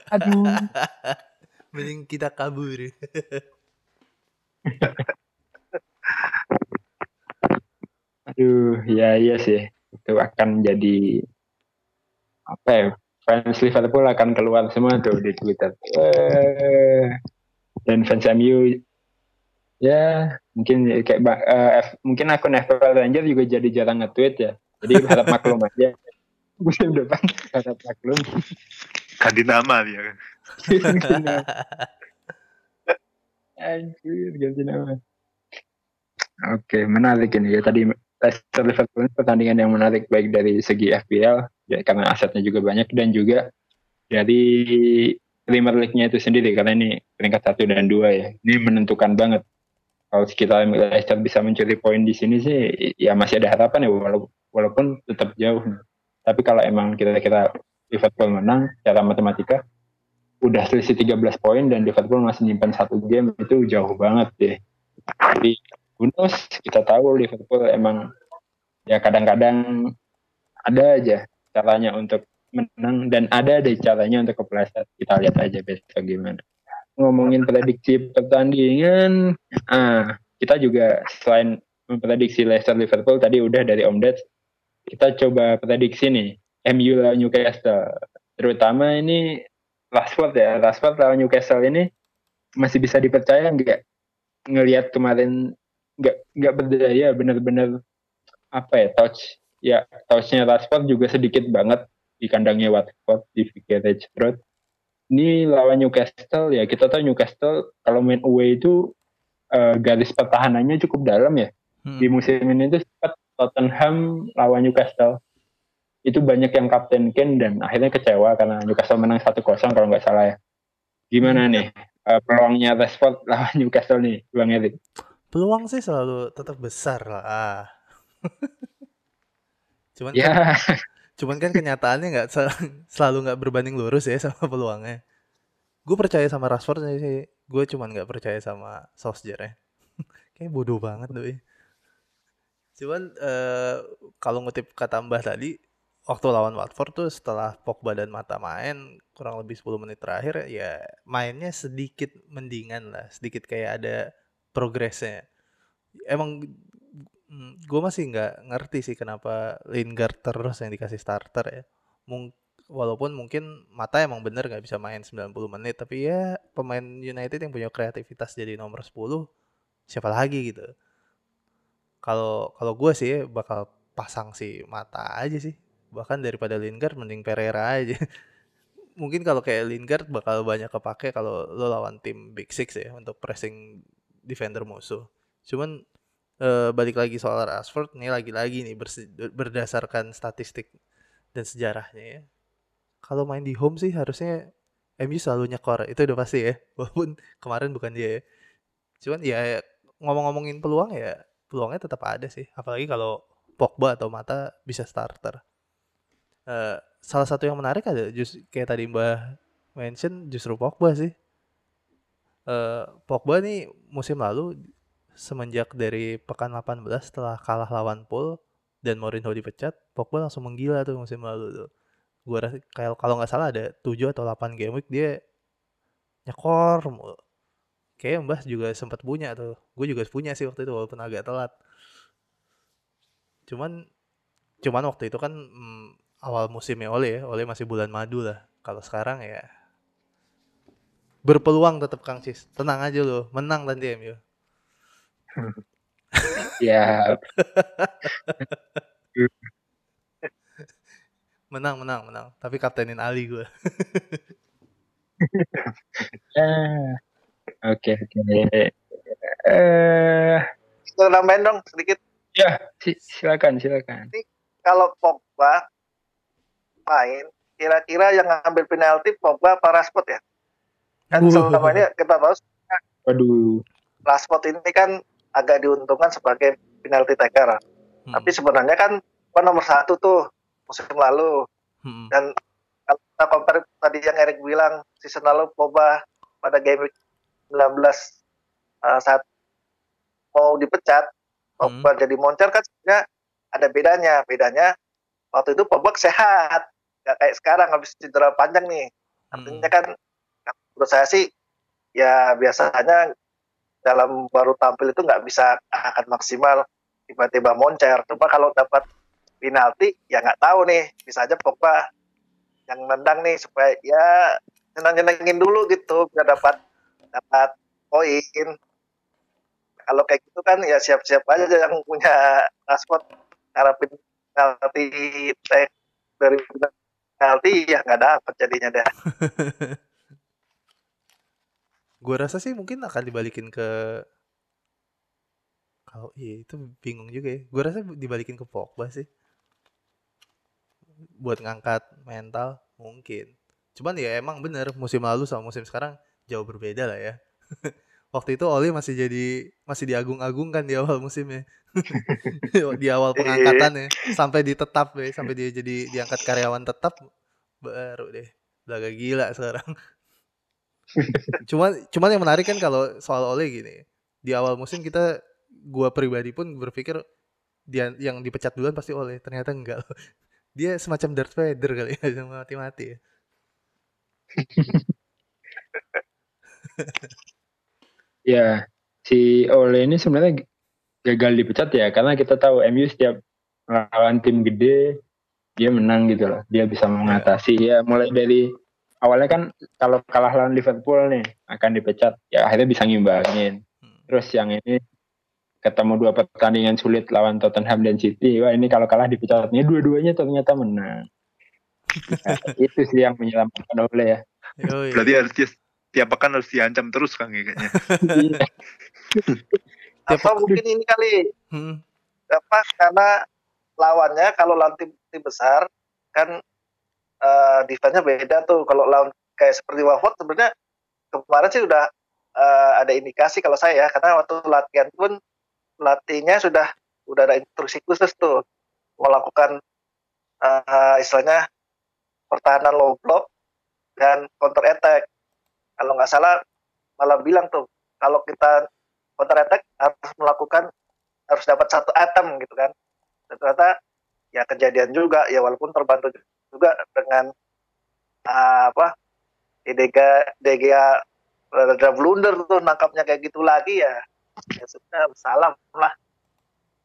[SPEAKER 1] aduh
[SPEAKER 3] mending kita kabur
[SPEAKER 1] aduh ya iya sih itu akan jadi apa ya fans Liverpool akan keluar semua tuh di Twitter. Eh, dan fans MU ya mungkin kayak uh, F, mungkin akun FPL Ranger juga jadi jarang nge-tweet ya. Jadi harap maklum aja. Musim depan harap maklum.
[SPEAKER 5] Ganti nama dia kan.
[SPEAKER 1] Anjir, ganti nama. Oke, menarik ini ya. Tadi Leicester Liverpool ini pertandingan yang menarik baik dari segi FPL ya, karena asetnya juga banyak dan juga dari Premier League-nya itu sendiri karena ini peringkat satu dan dua ya. Ini menentukan banget. Kalau kita Leicester bisa mencuri poin di sini sih ya masih ada harapan ya walaupun, walaupun tetap jauh. Tapi kalau emang kita-kita Liverpool menang secara matematika udah selisih 13 poin dan Liverpool masih nyimpan satu game itu jauh banget deh. Jadi bonus kita tahu Liverpool emang ya kadang-kadang ada aja caranya untuk menang dan ada deh caranya untuk kepleset. Kita lihat aja besok gimana. Ngomongin prediksi pertandingan, ah kita juga selain memprediksi Leicester Liverpool tadi udah dari Om Deds, kita coba prediksi nih MU lawan Newcastle. Terutama ini Rashford ya, Rashford lawan Newcastle ini masih bisa dipercaya nggak? Ngelihat kemarin nggak nggak berdaya, benar-benar apa ya touch ya touchnya Rashford juga sedikit banget di kandangnya Watford di Vicarage Road. Ini lawan Newcastle ya kita tahu Newcastle kalau main away itu uh, garis pertahanannya cukup dalam ya. Hmm. Di musim ini itu sempat Tottenham lawan Newcastle itu banyak yang kapten Ken dan akhirnya kecewa karena Newcastle menang 1-0 kalau nggak salah ya. Gimana hmm. nih uh, peluangnya Rashford lawan Newcastle nih, Bang Erik?
[SPEAKER 3] Peluang sih selalu tetap besar lah. cuman
[SPEAKER 1] ya.
[SPEAKER 3] kan, cuman kan kenyataannya nggak sel selalu nggak berbanding lurus ya sama peluangnya. Gue percaya sama Rashford sih, gue cuman nggak percaya sama Solskjaer ya. Kayak bodoh banget tuh. Cuman uh, kalau ngutip kata Mbah tadi, waktu lawan Watford tuh setelah Pogba dan Mata main kurang lebih 10 menit terakhir ya mainnya sedikit mendingan lah sedikit kayak ada progresnya. Emang mm, gue masih nggak ngerti sih kenapa Lingard terus yang dikasih starter ya. Mung walaupun mungkin Mata emang bener nggak bisa main 90 menit tapi ya pemain United yang punya kreativitas jadi nomor 10 siapa lagi gitu. Kalau kalau gue sih bakal pasang si Mata aja sih bahkan daripada Lingard mending Pereira aja. Mungkin kalau kayak Lingard bakal banyak kepake kalau lo lawan tim Big Six ya untuk pressing defender musuh. Cuman e, balik lagi soal Rashford ini lagi-lagi nih berdasarkan statistik dan sejarahnya ya. Kalau main di home sih harusnya MU selalu nyekor itu udah pasti ya walaupun kemarin bukan dia ya. Cuman ya ngomong-ngomongin peluang ya peluangnya tetap ada sih apalagi kalau Pogba atau Mata bisa starter uh, salah satu yang menarik ada just kayak tadi Mbah mention justru Pogba sih. Uh, Pogba nih musim lalu semenjak dari pekan 18 setelah kalah lawan Pool dan Mourinho dipecat, Pogba langsung menggila tuh musim lalu tuh. Gua rasa kayak kalau nggak salah ada 7 atau 8 game week dia nyekor Kayak Mbah juga sempat punya tuh. Gue juga punya sih waktu itu walaupun agak telat. Cuman cuman waktu itu kan hmm, awal musimnya Ole ya, Ole masih bulan madu lah. Kalau sekarang ya berpeluang tetap Kang Cis. Tenang aja lo, menang nanti MU.
[SPEAKER 1] ya.
[SPEAKER 3] menang, menang, menang. Tapi kaptenin Ali gue.
[SPEAKER 1] Ah, oke, oke. Eh,
[SPEAKER 2] nambahin dong sedikit.
[SPEAKER 1] Ya, silakan, silakan.
[SPEAKER 2] kalau Pogba main, kira-kira yang ngambil penalti Pogba apa Rashford ya? Kan uh. selama ini kita tahu
[SPEAKER 1] Waduh.
[SPEAKER 2] Rashford ini kan agak diuntungkan sebagai penalti taker. Hmm. Tapi sebenarnya kan nomor satu tuh musim lalu. Hmm. Dan kalau kita compare tadi yang Erik bilang season lalu Pogba pada game week 19 uh, saat mau dipecat Pogba hmm. jadi moncer kan sebenarnya ada bedanya. Bedanya waktu itu Pogba sehat nggak kayak sekarang habis cedera panjang nih. Artinya hmm. kan menurut saya sih ya biasanya dalam baru tampil itu nggak bisa akan maksimal tiba-tiba moncer. Coba kalau dapat penalti ya nggak tahu nih. Bisa aja Pogba yang nendang nih supaya ya nyenang-nyenengin dulu gitu biar dapat dapat poin. Kalau kayak gitu kan ya siap-siap aja yang punya paspor harapin penalti dari penalti ya nggak dapat jadinya dah.
[SPEAKER 3] gue rasa sih mungkin akan dibalikin ke Kalau iya itu bingung juga ya. Gue rasa dibalikin ke Pogba sih. Buat ngangkat mental mungkin. Cuman ya emang bener musim lalu sama musim sekarang jauh berbeda lah ya. Waktu itu Oli masih jadi masih diagung-agungkan di awal musimnya. di awal pengangkatan ya sampai ditetap ya sampai dia jadi diangkat karyawan tetap baru deh. Belaga gila sekarang. Cuman cuman yang menarik kan kalau soal Ole gini. Di awal musim kita gua pribadi pun berpikir dia yang dipecat duluan pasti Ole ternyata enggak. Dia semacam Darth Vader kali ya mati-mati ya.
[SPEAKER 1] Ya si Ole ini sebenarnya gagal dipecat ya karena kita tahu MU setiap lawan tim gede dia menang gitu loh. Dia bisa mengatasi. Ya mulai dari awalnya kan kalau kalah lawan Liverpool nih akan dipecat. Ya akhirnya bisa ngimbangin. Hmm. terus yang ini ketemu dua pertandingan sulit lawan Tottenham dan City. Wah ini kalau kalah dipecatnya dua-duanya ternyata menang. Nah, itu sih yang menyelamatkan oleh ya.
[SPEAKER 5] Berarti harus tiap pekan harus diancam terus kang ya kayaknya.
[SPEAKER 2] Apa mungkin ini kali hmm. apa karena lawannya kalau lawan tim, tim besar kan uh, defense-nya beda tuh. Kalau lawan kayak seperti Watford sebenarnya kemarin sih udah uh, ada indikasi kalau saya ya karena waktu latihan pun latihnya sudah udah ada instruksi khusus tuh. Melakukan uh, istilahnya pertahanan low block dan counter attack kalau nggak salah malah bilang tuh kalau kita counter attack harus melakukan harus dapat satu item gitu kan. Dan ternyata ya kejadian juga ya walaupun terbantu juga dengan uh, apa Dega Dega rada blunder tuh nangkapnya kayak gitu lagi ya ya sudah salam lah.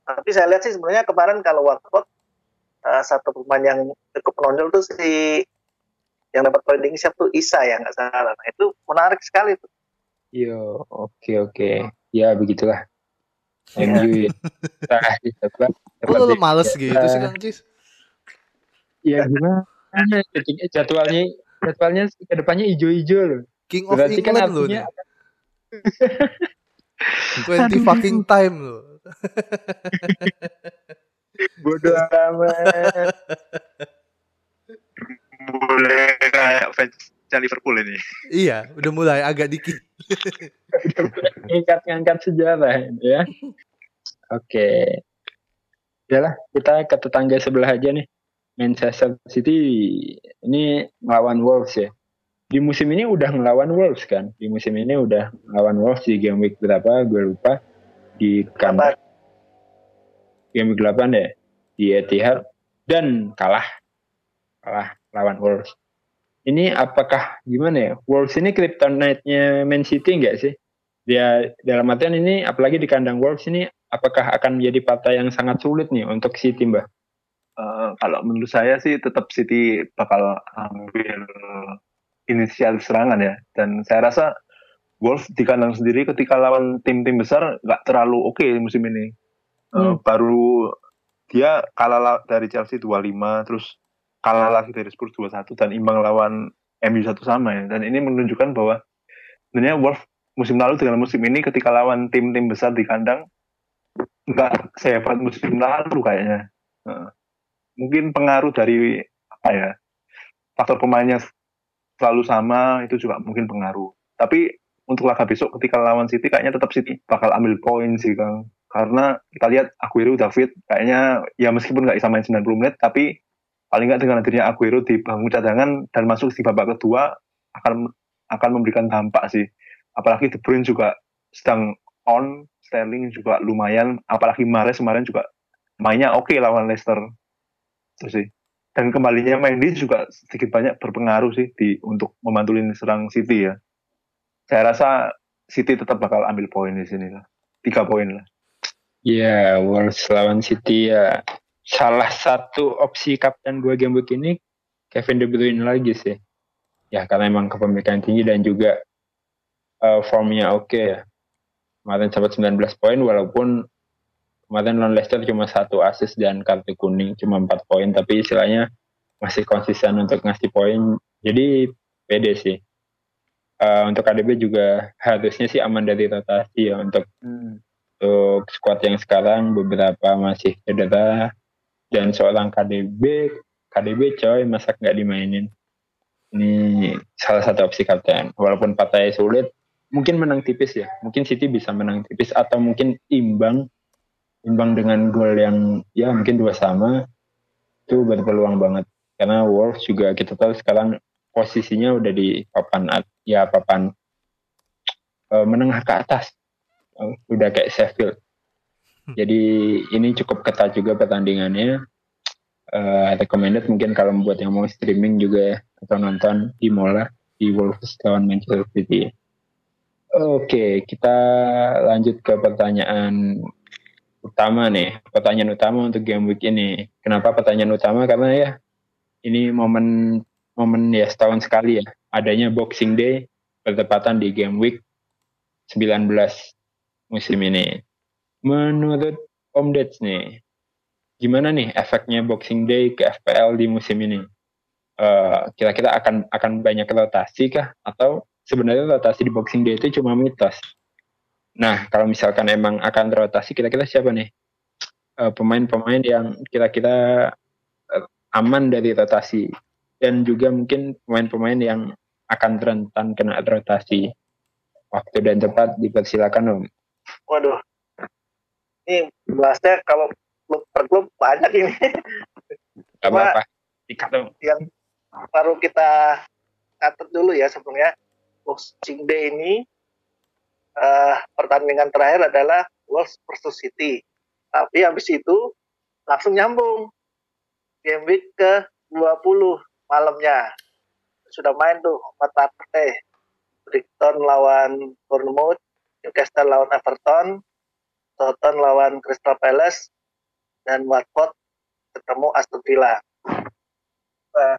[SPEAKER 2] Tapi saya lihat sih sebenarnya kemarin kalau Watford uh, satu pemain yang cukup menonjol tuh si yang dapat poin siap tuh Isa ya nggak salah nah, itu menarik sekali tuh
[SPEAKER 1] Yo, oke okay, oke. Okay. Ya begitulah. MU ya.
[SPEAKER 3] Nah, Lu, lu males gitu sih Kang Cis?
[SPEAKER 1] Iya gimana? Jadwalnya jadwalnya ke depannya hijau-hijau loh.
[SPEAKER 3] King of Berarti kan England kan artinya... Twenty fucking time loh.
[SPEAKER 1] Bodoh amat.
[SPEAKER 5] Boleh kayak fans Liverpool ini.
[SPEAKER 3] Iya, udah mulai agak dikit.
[SPEAKER 1] Ngangkat-ngangkat sejarah ya. Oke. Yalah, kita ke tetangga sebelah aja nih. Manchester City ini melawan Wolves ya. Di musim ini udah ngelawan Wolves kan. Di musim ini udah ngelawan Wolves di game week berapa gue lupa. Di kamar. Game week 8 ya. Di Etihad. Dan kalah. Kalah lawan Wolves ini apakah gimana ya? Wolves ini kryptonite-nya Man City enggak sih? Dia dalam artian ini apalagi di kandang Wolves ini apakah akan menjadi partai yang sangat sulit nih untuk City, Mbak?
[SPEAKER 5] Uh, kalau menurut saya sih tetap City bakal ambil inisial serangan ya. Dan saya rasa Wolves di kandang sendiri ketika lawan tim-tim besar nggak terlalu oke okay musim ini. Uh, Baru dia kalah dari Chelsea 25 terus kalah lagi dari Spurs 2-1 dan imbang lawan MU satu sama ya. Dan ini menunjukkan bahwa sebenarnya Wolves musim lalu dengan musim ini ketika lawan tim-tim besar di kandang nggak sehebat musim lalu kayaknya. Mungkin pengaruh dari apa ya faktor pemainnya selalu sama itu juga mungkin pengaruh. Tapi untuk laga besok ketika lawan City kayaknya tetap City bakal ambil poin sih Kang. Karena kita lihat Aguero David kayaknya ya meskipun nggak bisa main 90 menit tapi paling nggak dengan hadirnya Aguero di bangku cadangan dan masuk di babak kedua akan akan memberikan dampak sih. Apalagi De Bruyne juga sedang on, Sterling juga lumayan, apalagi Mahrez kemarin juga mainnya oke okay lawan Leicester. Itu sih. Dan kembalinya Mendy juga sedikit banyak berpengaruh sih di untuk membantu lini serang City ya. Saya rasa City tetap bakal ambil poin di sini lah. Tiga poin lah.
[SPEAKER 1] Ya, yeah, Wolves lawan City ya salah satu opsi kapten gue game week ini Kevin De Bruyne lagi sih. Ya karena emang kepemilikan tinggi dan juga uh, formnya oke okay ya. Kemarin sempat 19 poin walaupun kemarin lawan Leicester cuma satu assist dan kartu kuning cuma 4 poin tapi istilahnya masih konsisten untuk ngasih poin. Jadi pede sih. Uh, untuk KDB juga harusnya sih aman dari rotasi ya untuk hmm. untuk squad yang sekarang beberapa masih cedera dan seorang KDB KDB coy masa nggak dimainin. Ini salah satu opsi kapten. Walaupun partai sulit mungkin menang tipis ya. Mungkin City bisa menang tipis atau mungkin imbang imbang dengan gol yang ya mungkin dua sama. Itu berpeluang banget. Karena Wolves juga kita tahu sekarang posisinya udah di papan ya papan uh, menengah ke atas. Udah kayak Sheffield. Jadi ini cukup ketat juga pertandingannya uh, recommended mungkin kalau buat yang mau streaming juga ya atau nonton di Mola di Wolves lawan Manchester City Oke, kita lanjut ke pertanyaan utama nih. Pertanyaan utama untuk game week ini. Kenapa pertanyaan utama? Karena ya ini momen momen ya setahun sekali ya. Adanya Boxing Day bertepatan di game week 19 musim ini. Menurut Om Deds nih, gimana nih efeknya Boxing Day ke FPL di musim ini? Uh, kira-kira akan akan banyak rotasi kah atau sebenarnya rotasi di Boxing Day itu cuma mitos. Nah, kalau misalkan emang akan rotasi, kira-kira siapa nih pemain pemain-pemain yang kira-kira uh, aman dari rotasi dan juga mungkin pemain-pemain yang akan rentan kena rotasi. Waktu dan tempat dipersilakan Om.
[SPEAKER 2] Waduh, ini bahasnya kalau klub per klub banyak ini.
[SPEAKER 1] Gak apa-apa,
[SPEAKER 2] Yang baru kita catat dulu ya sebelumnya Boxing Day ini uh, pertandingan terakhir adalah Wolves versus City. Tapi habis itu langsung nyambung game week ke 20 malamnya. Sudah main tuh empat partai. Brighton lawan Bournemouth, Newcastle lawan Everton, Tottenham lawan Crystal Palace, dan Watford ketemu Aston Villa. Uh,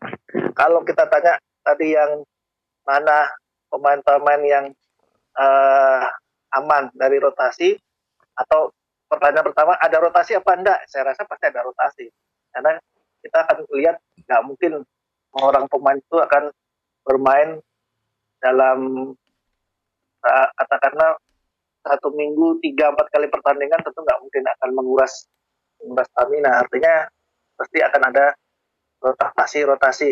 [SPEAKER 2] kalau kita tanya tadi yang mana pemain-pemain yang uh, aman dari rotasi atau pertanyaan pertama ada rotasi apa enggak? Saya rasa pasti ada rotasi karena kita akan lihat nggak mungkin orang pemain itu akan bermain dalam uh, katakanlah satu minggu tiga empat kali pertandingan tentu nggak mungkin akan menguras menguras stamina. Artinya pasti akan ada rotasi rotasi.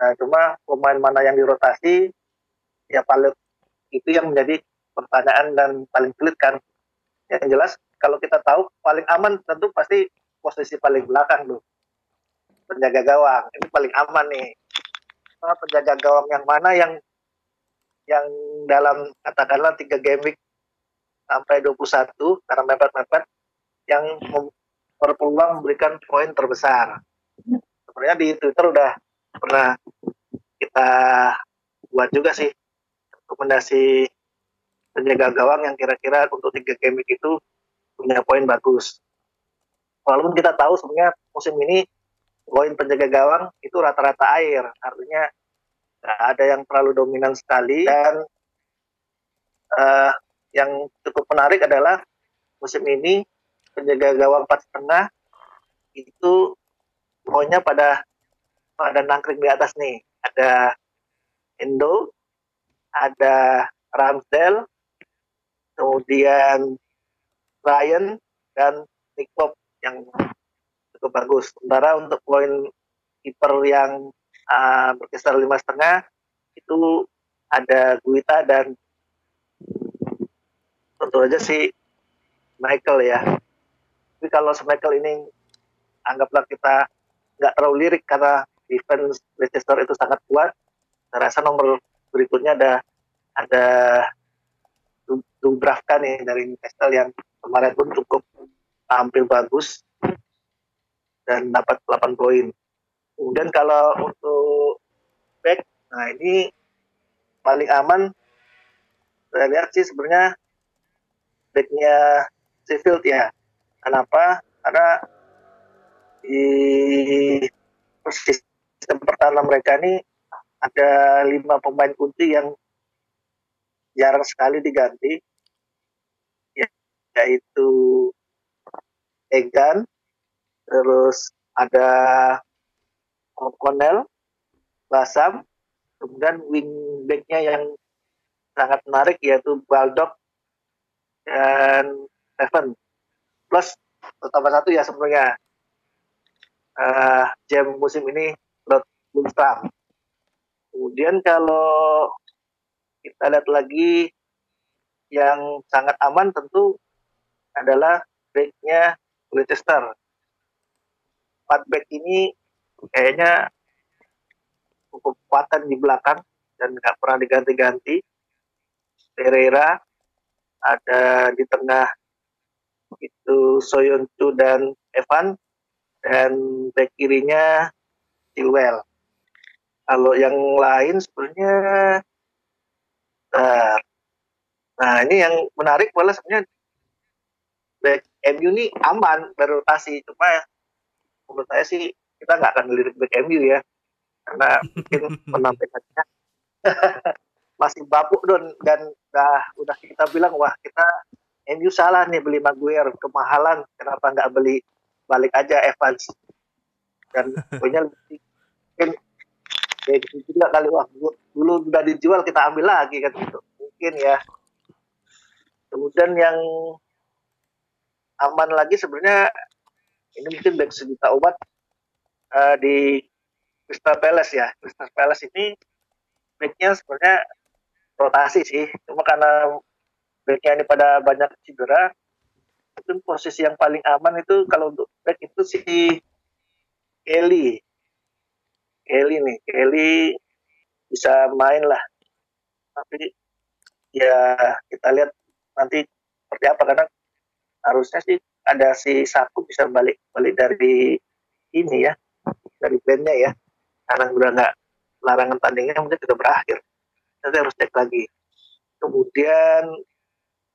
[SPEAKER 2] Nah cuma pemain mana yang dirotasi ya paling itu yang menjadi pertanyaan dan paling sulit kan. Yang jelas kalau kita tahu paling aman tentu pasti posisi paling belakang tuh. Penjaga gawang ini paling aman nih. Nah, penjaga gawang yang mana yang yang dalam katakanlah tiga game week sampai 21 karena mepet-mepet yang berpeluang memberikan poin terbesar. Sebenarnya di Twitter udah pernah kita buat juga sih rekomendasi penjaga gawang yang kira-kira untuk tiga game itu punya poin bagus. Walaupun kita tahu sebenarnya musim ini poin penjaga gawang itu rata-rata air, artinya ada yang terlalu dominan sekali dan uh, yang cukup menarik adalah musim ini penjaga gawang empat setengah itu poinnya pada pada nangkring di atas nih ada Indo ada Ramsdale, kemudian Ryan dan Nick Pop yang cukup bagus. Sementara untuk poin kiper yang uh, berkisar lima setengah itu ada Guita dan tentu aja si Michael ya. Tapi kalau Michael ini anggaplah kita nggak terlalu lirik karena defense Leicester itu sangat kuat. Saya rasa nomor berikutnya ada ada Dubravka nih dari Newcastle yang kemarin pun cukup tampil bagus dan dapat 8 poin. Kemudian kalau untuk back, nah ini paling aman saya lihat sih sebenarnya backnya Sheffield ya. Kenapa? Karena di sistem pertahanan mereka ini ada lima pemain kunci yang jarang sekali diganti ya, yaitu Egan terus ada O'Connell Basam kemudian wingbacknya yang sangat menarik yaitu Baldock dan Seven plus tambah satu ya sebenarnya uh, jam musim ini Lord Lundstram. Kemudian kalau kita lihat lagi yang sangat aman tentu adalah backnya Leicester. Empat back ini kayaknya cukup kuatan di belakang dan nggak pernah diganti-ganti. Pereira ada di tengah itu Soyuncu dan Evan dan back kirinya Chilwell. Kalau yang lain sebenarnya nah, nah ini yang menarik malah sebenarnya back MU ini aman berotasi. Cuma menurut saya sih kita nggak akan melirik back MU ya. Karena mungkin penampilannya masih bapuk don. Dan udah udah kita bilang wah kita MU salah nih beli Maguire. Kemahalan kenapa nggak beli balik aja Evans? Dan punya mungkin kayak gitu juga kali wah dulu udah dijual kita ambil lagi kan gitu. Mungkin ya. Kemudian yang aman lagi sebenarnya ini mungkin back sejuta obat uh, di Crystal Palace ya. Crystal Palace ini backnya sebenarnya rotasi sih. Cuma karena backnya ini pada banyak cedera itu posisi yang paling aman itu kalau untuk back itu si Kelly. Kelly nih Kelly bisa main lah. Tapi ya kita lihat nanti seperti apa karena harusnya sih ada si Saku bisa balik balik dari ini ya dari bandnya ya. Karena udah nggak larangan tandingnya mungkin sudah berakhir nanti harus cek lagi. Kemudian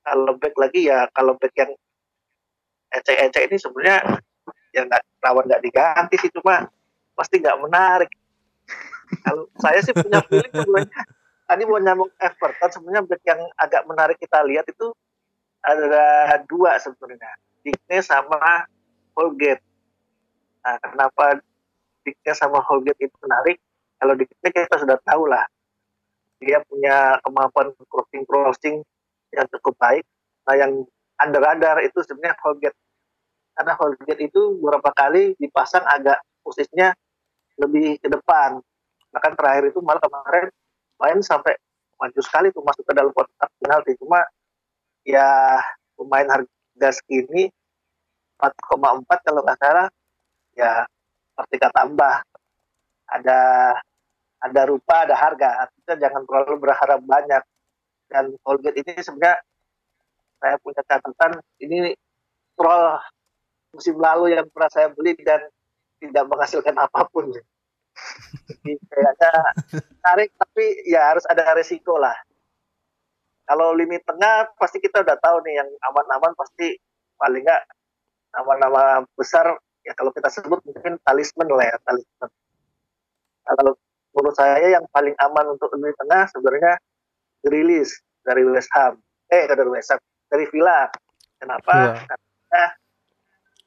[SPEAKER 2] kalau back lagi ya kalau back yang ecek-ecek ini sebenarnya ya nggak rawan nggak diganti sih cuma pasti nggak menarik. Kalau saya sih punya feeling sebenarnya tadi mau nyambung Everton sebenarnya back yang agak menarik kita lihat itu ada dua sebenarnya Digne sama Holgate. Nah kenapa Digne sama Holgate itu menarik? Kalau Digne kita sudah tahu lah dia punya kemampuan crossing crossing yang cukup baik. Nah yang under-under itu sebenarnya Holgate. Karena Holgate itu beberapa kali dipasang agak posisinya lebih ke depan. Bahkan terakhir itu malah kemarin main sampai maju sekali tuh masuk ke dalam kotak penalti. Cuma ya pemain harga segini 4,4 kalau nggak salah ya seperti kata Mbah ada ada rupa ada harga kita jangan terlalu berharap banyak dan Colgate ini sebenarnya saya punya catatan ini troll musim lalu yang pernah saya beli dan tidak menghasilkan apa pun. Jadi kayaknya tarik tapi ya harus ada resiko lah. Kalau lini tengah pasti kita udah tahu nih yang aman-aman pasti paling nggak nama-nama besar ya kalau kita sebut mungkin talisman lah ya talisman. Kalau menurut saya yang paling aman untuk lini tengah sebenarnya rilis dari West Ham. Eh dari West Ham dari Villa. Kenapa? Yeah. karena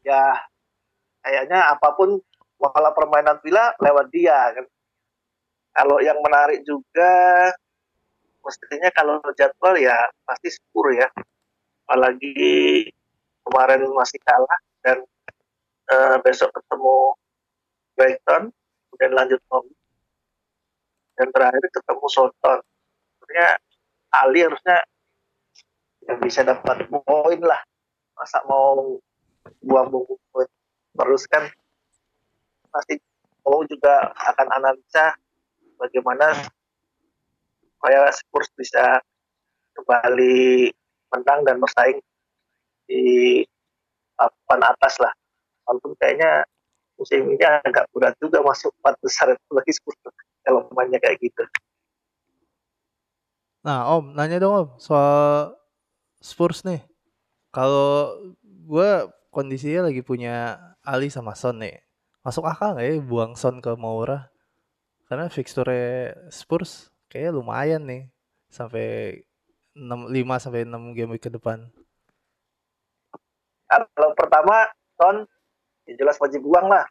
[SPEAKER 2] ya kayaknya apa pun walau permainan Villa lewat dia kan. Kalau yang menarik juga mestinya kalau jadwal ya pasti Spur ya. Apalagi kemarin masih kalah dan uh, besok ketemu Brighton kemudian lanjut home dan terakhir ketemu Soton sebenarnya Ali harusnya ya bisa dapat poin lah. Masa mau buang-buang poin terus kan? Pasti mau juga akan analisa bagaimana supaya Spurs bisa kembali menang dan bersaing di papan atas lah. Walaupun kayaknya musim ini agak berat juga masuk empat besar itu bagi Spurs kalau mainnya kayak gitu
[SPEAKER 3] Nah, Om, nanya dong Om soal Spurs nih. Kalau gue kondisinya lagi punya Ali sama Son nih. Masuk akal nggak ya buang Son ke Moura? Karena fixture Spurs kayaknya lumayan nih. Sampai 6, 5 sampai 6 game ke depan.
[SPEAKER 2] Kalau pertama Son ya jelas wajib buang lah.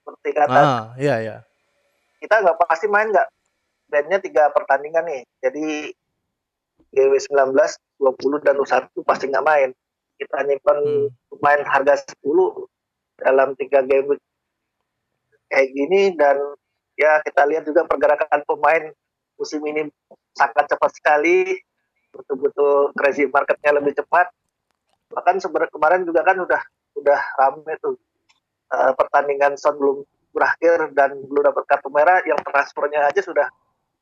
[SPEAKER 2] Seperti kata.
[SPEAKER 3] Ah, iya iya.
[SPEAKER 2] Kita nggak pasti main nggak bandnya tiga pertandingan nih. Jadi GW19, 20 dan U1 pasti nggak main. kita nyimpan
[SPEAKER 3] Hmm.
[SPEAKER 2] pemain harga 10 dalam tiga game kayak gini dan ya kita lihat juga pergerakan pemain musim ini sangat cepat sekali betul-betul crazy marketnya lebih cepat bahkan sebenarnya kemarin juga kan udah udah rame tuh eh, pertandingan Son belum berakhir dan belum dapat kartu merah yang transfernya aja sudah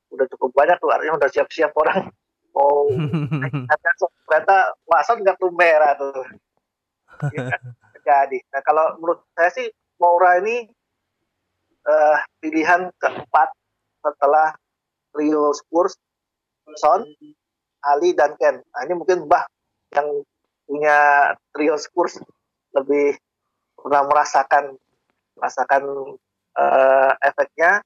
[SPEAKER 2] udah cukup banyak tuh artinya udah siap-siap orang mau Son. ternyata Watson kartu merah tuh. Ya, jadi nah kalau menurut saya sih Moura ini eh, pilihan keempat setelah Rio Spurs Son Ali dan Ken. Nah ini mungkin Bah yang punya Rio Spurs lebih pernah merasakan merasakan eh, efeknya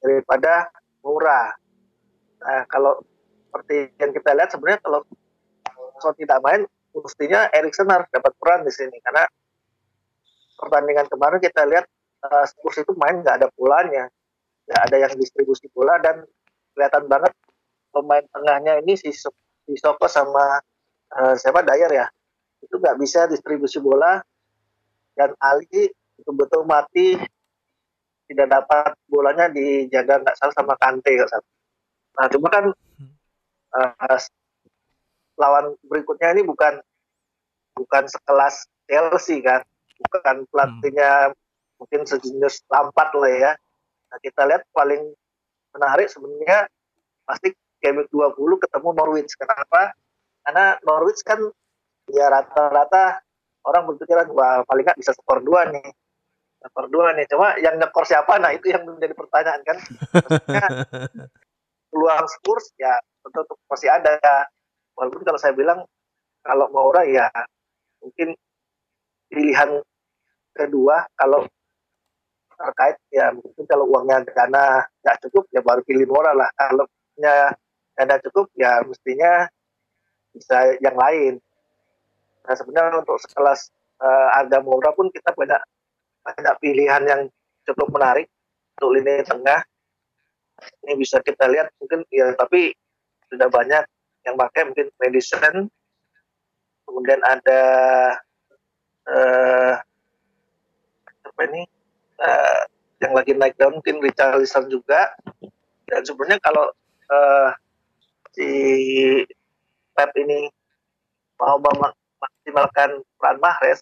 [SPEAKER 2] daripada Moura nah kalau seperti yang kita lihat sebenarnya kalau Son tidak main mestinya Erikson harus dapat peran di sini. Karena pertandingan kemarin kita lihat uh, Spurs itu main nggak ada bolanya nggak ada yang distribusi bola dan kelihatan banget pemain tengahnya ini si, si Soko sama uh, siapa Dyer ya? Itu nggak bisa distribusi bola dan Ali betul-betul mati tidak dapat bolanya dijaga nggak salah sama Kante nggak salah. Nah cuma kan uh, lawan berikutnya ini bukan bukan sekelas Chelsea kan, bukan pelatihnya mungkin sejenius Lampard lah ya. Nah, kita lihat paling menarik sebenarnya pasti game week 20 ketemu Norwich. Kenapa? Karena Norwich kan ya rata-rata orang berpikiran wah paling nggak bisa skor dua nih. Skor dua nih. Cuma yang nyekor siapa? Nah itu yang menjadi pertanyaan kan. Maksudnya, peluang Spurs ya tentu masih ada. Walaupun kalau saya bilang kalau Moura ya mungkin pilihan kedua kalau terkait ya mungkin kalau uangnya dana nggak cukup ya baru pilih Moura lah. Kalau punya dana cukup ya mestinya bisa yang lain. Nah sebenarnya untuk sekelas uh, harga Moura pun kita banyak banyak pilihan yang cukup menarik untuk lini tengah. Ini bisa kita lihat mungkin ya tapi sudah banyak yang pakai mungkin Madison. Kemudian ada eh apa ini? Eh, yang lagi naik daun mungkin Richarlison juga. Dan sebenarnya kalau eh, si Pep ini mau memaksimalkan peran Mahrez.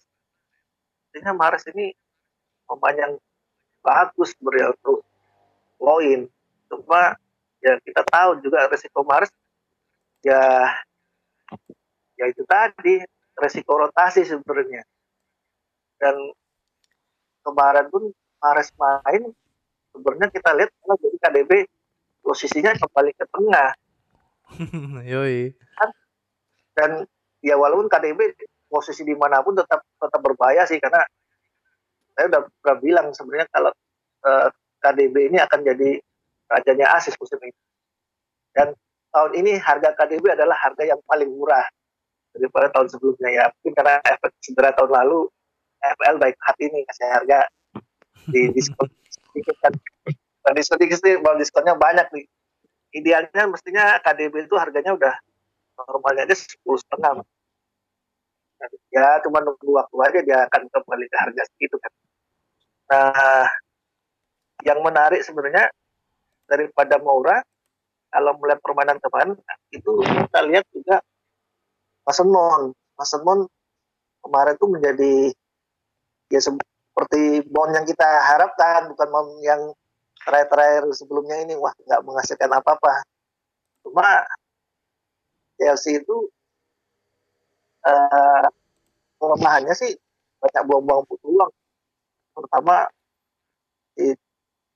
[SPEAKER 2] Artinya Mahrez ini pemain yang bagus sebenarnya untuk poin. Cuma ya kita tahu juga resiko Mahrez ya ya itu tadi resiko rotasi sebenarnya. Dan kemarin pun Mahrez main sebenarnya kita lihat kalau jadi KDB posisinya kembali ke tengah.
[SPEAKER 3] Yoi.
[SPEAKER 2] dan ya walaupun KDB posisi di mana pun tetap tetap berbahaya sih karena saya udah pernah bilang sebenarnya kalau eh, KDB ini akan jadi rajanya asis musim ini. Dan tahun ini harga KDB adalah harga yang paling murah daripada tahun sebelumnya ya. Mungkin karena efek cedera tahun lalu FL baik hati nih kasih harga di diskon sedikit kan. Diskon sedikit sih diskonnya banyak nih. Idealnya mestinya KDB itu harganya udah normalnya aja sepuluh setengah ya cuma nunggu waktu aja dia akan kembali ke harga segitu kan. Nah yang menarik sebenarnya daripada Moura kalau melihat permainan kemarin itu kita lihat juga Mason Mount kemarin tuh menjadi ya seperti Mount yang kita harapkan bukan Mount yang terakhir-terakhir sebelumnya ini. Wah nggak menghasilkan apa-apa. Cuma Chelsea itu uh, kelemahannya sih banyak buang-buang peluang. Terutama di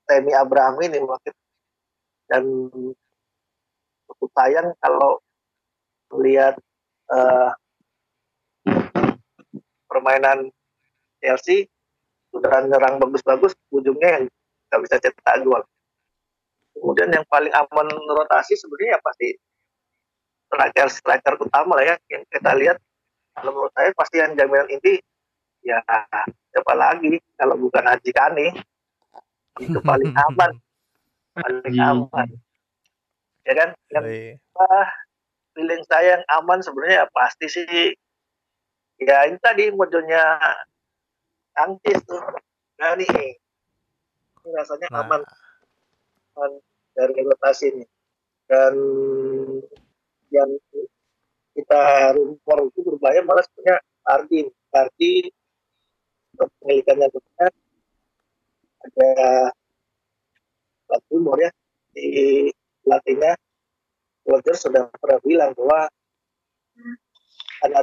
[SPEAKER 2] Temi Abraham ini dan cukup sayang kalau melihat uh, permainan Chelsea sudah nyerang bagus-bagus ujungnya yang nggak bisa cetak gol. Kemudian yang paling aman rotasi sebenarnya ya pasti striker striker utama lah ya yang kita lihat. Kalau menurut saya pasti yang jaminan inti ya siapa lagi. Kalau bukan Haji Kane itu paling aman. Paling aman. Ya kan? Yang ah, feeling saya yang aman sebenarnya ya pasti sih ya ini tadi modelnya Angkis tuh. Nah nih ini rasanya
[SPEAKER 3] Nah,
[SPEAKER 2] aman. Aman dari rotasi ini. Dan yang kita rumor itu berbahaya malah sebenarnya Ardi. Ardi untuk tentunya ada plat rumor ya di pelatihnya Roger sudah pernah bilang bahwa ada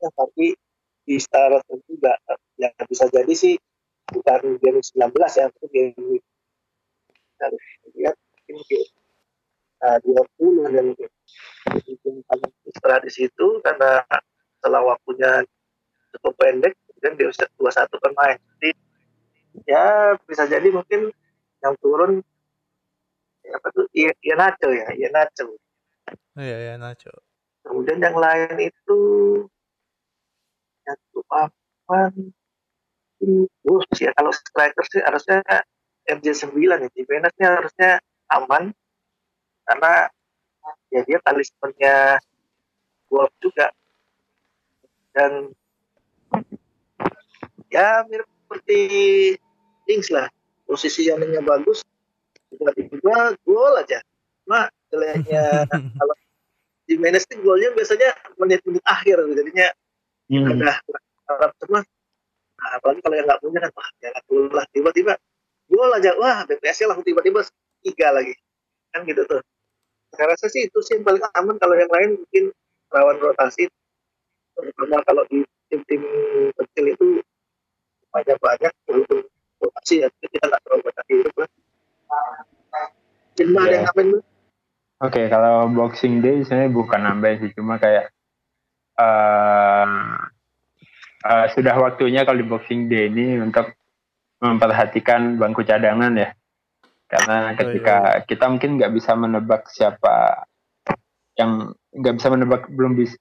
[SPEAKER 2] yang tapi di Star juga. Yang bisa jadi sih bukan game 19 ya tapi game dan lihat mungkin uh, 20 dan mungkin istirahat di situ karena setelah waktunya cukup pendek kemudian di usia 21 pemain jadi ya bisa jadi mungkin yang turun ya, apa tuh iya Nacho ya iya Nacho.
[SPEAKER 3] Iya ya Nacho.
[SPEAKER 2] kemudian yang lain itu satu aman Bulls ya kalau striker sih harusnya MJ9 ya Jimeneznya harusnya aman. Karena ya dia talismannya Wolf juga. Dan ya mirip seperti Kings lah. Posisi yang bagus tiba-tiba gol aja. Cuma jeleknya kalau Jimenez itu golnya biasanya menit-menit akhir jadinya
[SPEAKER 1] Hmm.
[SPEAKER 2] udah harap semua nah, apalagi kalau yang nggak punya kan wah dulu lah. Tiba-tiba gol aja wah BPS nya langsung tiba-tiba tiga lagi. Kan gitu tuh saya rasa sih itu sih yang paling aman kalau yang lain mungkin rawan rotasi terutama kalau di tim-tim kecil itu banyak banyak rotasi ya kita nggak terlalu banyak hidup lah Cuma ada yang
[SPEAKER 1] Iya.
[SPEAKER 2] ngapain?
[SPEAKER 1] Oke, kalau Boxing Day sebenarnya bukan nambah sih, cuma kayak eh eh, sudah waktunya kalau di Boxing Day ini untuk memperhatikan bangku cadangan ya. Karena ketika kita mungkin nggak bisa menebak siapa yang nggak bisa menebak belum bisa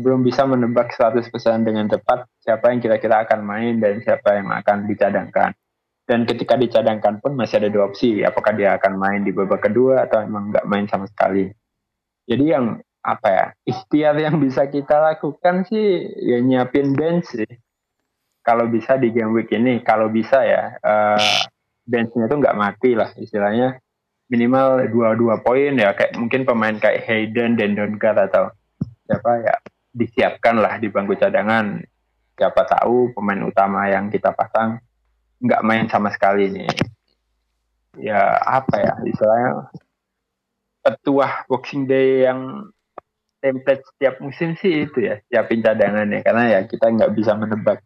[SPEAKER 1] belum bisa menebak 100% dengan tepat siapa yang kira-kira akan main dan siapa yang akan dicadangkan. Dan ketika dicadangkan pun masih ada dua opsi, apakah dia akan main di babak kedua atau emang nggak main sama sekali. Jadi yang apa ya ikhtiar yang bisa kita lakukan sih ya nyiapin bench sih. Kalau bisa di game week ini, kalau bisa ya eh, benchnya tuh nggak mati lah istilahnya minimal dua dua poin ya kayak mungkin pemain kayak Hayden dan Dongar atau siapa ya disiapkan lah di bangku cadangan. Siapa tahu pemain utama yang kita pasang nggak main sama sekali nih. Ya apa ya istilahnya petuah Boxing Day yang template setiap musim sih itu ya siapin cadangannya karena ya kita nggak bisa menebak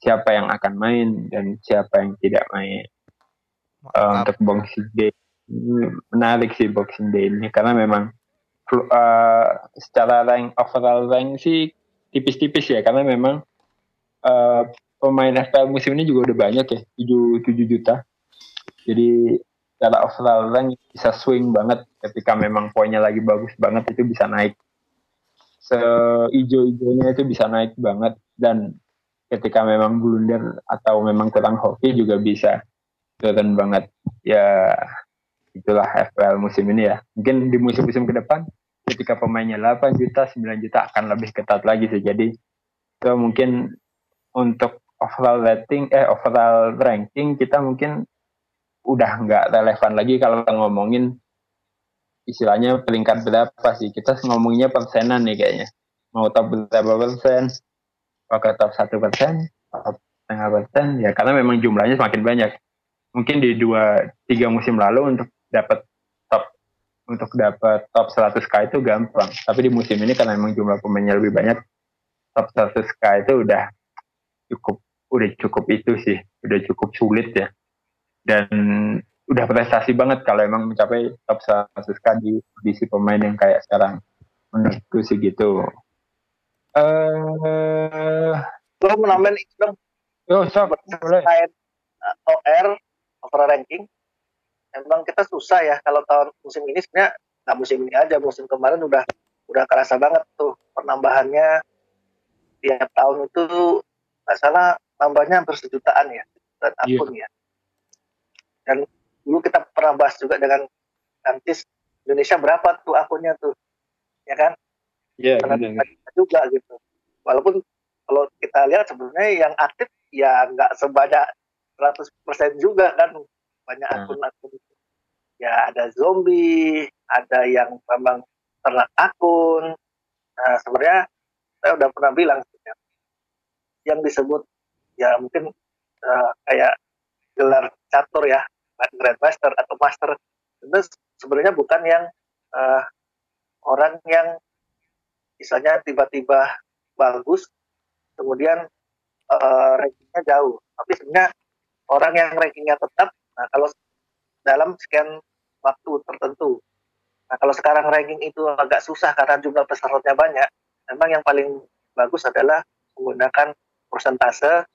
[SPEAKER 1] siapa yang akan main dan siapa yang tidak main.
[SPEAKER 3] Mantap.
[SPEAKER 1] untuk Boxing Day ini menarik sih Boxing Day ini karena memang eh, secara rank overall rank sih tipis-tipis ya karena memang eh, pemain FPL musim ini juga udah banyak ya 7 7 juta. Jadi secara overall rank bisa swing banget ketika memang poinnya lagi bagus banget itu bisa naik. Seijo-ijonya itu bisa naik banget dan ketika memang blunder atau memang kurang hoki juga bisa turun banget. Ya itulah FPL musim ini ya. Mungkin di musim-musim ke depan ketika pemainnya 8 juta 9 juta akan lebih ketat lagi sih. Jadi itu mungkin untuk overall rating eh overall ranking kita mungkin udah nggak relevan lagi kalau ngomongin istilahnya peringkat berapa sih. Kita ngomonginnya persenan nih kayaknya. Mau top berapa persen apakah top satu persen top setengah persen? Ya karena memang jumlahnya semakin banyak. Mungkin di dua tiga musim lalu untuk dapat top untuk dapat top 100k itu gampang. Tapi di musim ini karena memang jumlah pemainnya lebih banyak top 100k itu udah cukup udah cukup itu sih. Udah cukup sulit ya. Dan udah prestasi banget kalau emang mencapai top 100k di kondisi pemain yang kayak sekarang. Menurutku sih gitu eh
[SPEAKER 2] Lo mau nambahin itu dong.
[SPEAKER 1] Oh stop boleh.
[SPEAKER 2] uh, OR overall ranking emang kita susah ya kalau tahun musim ini. Sebenarnya nggak musim ini aja musim kemarin udah udah kerasa banget tuh penambahannya. Tiap tahun itu nggak salah nambahnya hampir sejutaan ya dan
[SPEAKER 1] Iya.
[SPEAKER 2] akun ya. Dan dulu kita pernah bahas juga dengan Antis Indonesia berapa tuh akunnya tuh ya kan
[SPEAKER 1] ya
[SPEAKER 2] karena juga gitu. Walaupun kalau kita lihat sebenarnya yang aktif ya nggak sebanyak 100% juga kan. Banyak
[SPEAKER 1] Hmm.
[SPEAKER 2] akun-akun. Ya ada zombie ada yang memang ternak akun. Nah sebenarnya saya udah pernah bilang sebenarnya, yang disebut ya mungkin eh, kayak gelar catur ya grandmaster atau master itu sebenarnya bukan yang eh, orang yang misalnya tiba-tiba bagus kemudian eh, rankingnya jauh. Tapi sebenarnya orang yang rankingnya tetap nah kalau dalam sekian waktu tertentu. Nah kalau sekarang ranking itu agak susah karena jumlah pesertanya banyak memang yang paling bagus adalah menggunakan persentase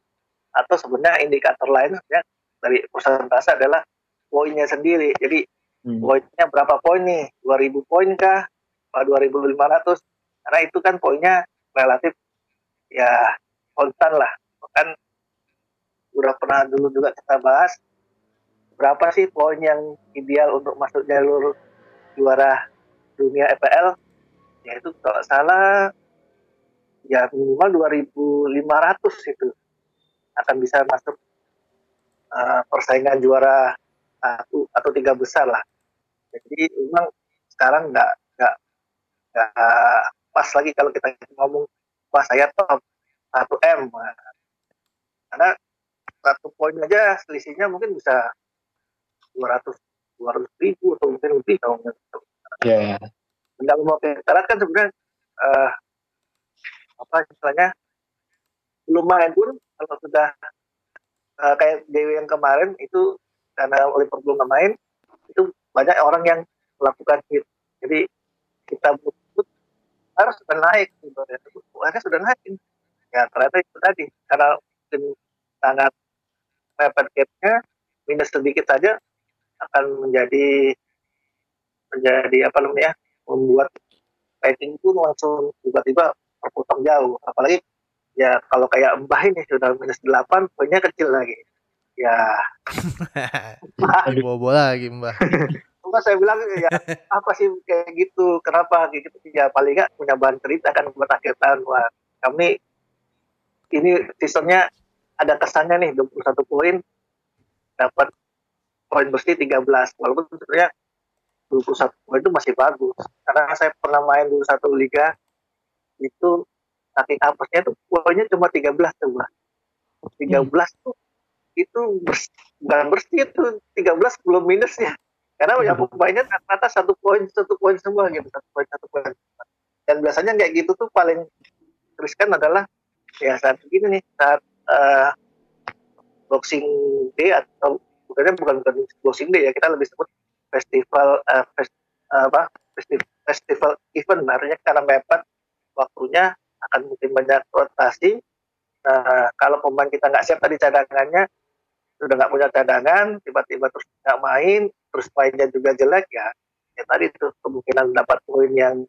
[SPEAKER 2] atau sebenarnya indikator lain sebenarnya dari persentase adalah poinnya sendiri. Jadi
[SPEAKER 1] Hmm.
[SPEAKER 2] poinnya berapa poin nih? 2000 poin kah? apa 2500 karena itu kan poinnya relatif ya konstan lah. Kan udah pernah dulu juga kita bahas berapa sih poin yang ideal untuk masuk jalur juara dunia EPL ya itu kalau salah ya minimal 2500 itu akan bisa masuk uh, persaingan juara satu atau tiga besar lah. Jadi memang sekarang nggak nggak nggak pas lagi kalau kita ngomong wah saya top 1 m. Karena satu poin aja selisihnya mungkin bisa 200 200 ribu atau mungkin lebih kalau nggak
[SPEAKER 1] Ya.
[SPEAKER 2] Nggak mau kita lihat kan sebenarnya eh, apa istilahnya belum main pun kalau sudah eh, kayak Dewi yang kemarin itu karena Liverpool nggak main itu banyak orang yang melakukan hit. Jadi kita butuh harus sudah naik gitu ya harusnya sudah naik. Ya ternyata itu tadi karena sangat mepet gapnya minus sedikit saja akan menjadi menjadi apa namanya membuat rating pun langsung tiba-tiba terpotong jauh. Apalagi ya kalau kayak Mbah ini sudah minus 8 poinnya kecil lagi. Ya.
[SPEAKER 3] Bobo lagi mbak.
[SPEAKER 2] Cuma saya bilang ya apa sih kayak gitu? Kenapa? Kayak gitu. Ya paling nggak punya bahan cerita kan buat akhir tahun. Wah kami ini seasonnya ada kesannya nih 21 poin dapat poin bersih 13 walaupun sebenarnya 21 poin itu masih bagus. Karena saya pernah main dulu satu liga itu saking apesnya tuh poinnya cuma 13 coba 13 tuh itu bers, bukan bersih itu 13 belum minusnya karena ya pemainnya rata-rata satu poin satu poin semua gitu satu poin satu poin. Dan biasanya kayak gitu tuh paling riskan adalah ya saat begini nih saat eh, boxing day atau bukannya bukan bukan boxing day ya kita lebih sebut festival eh, fes- apa festi- festival event. Artinya karena mepet waktunya akan mungkin banyak rotasi. Nah kalau pemain kita nggak siap tadi cadangannya sudah nggak punya cadangan tiba-tiba terus nggak main terus mainnya juga jelek ya ya tadi itu kemungkinan dapat poin yang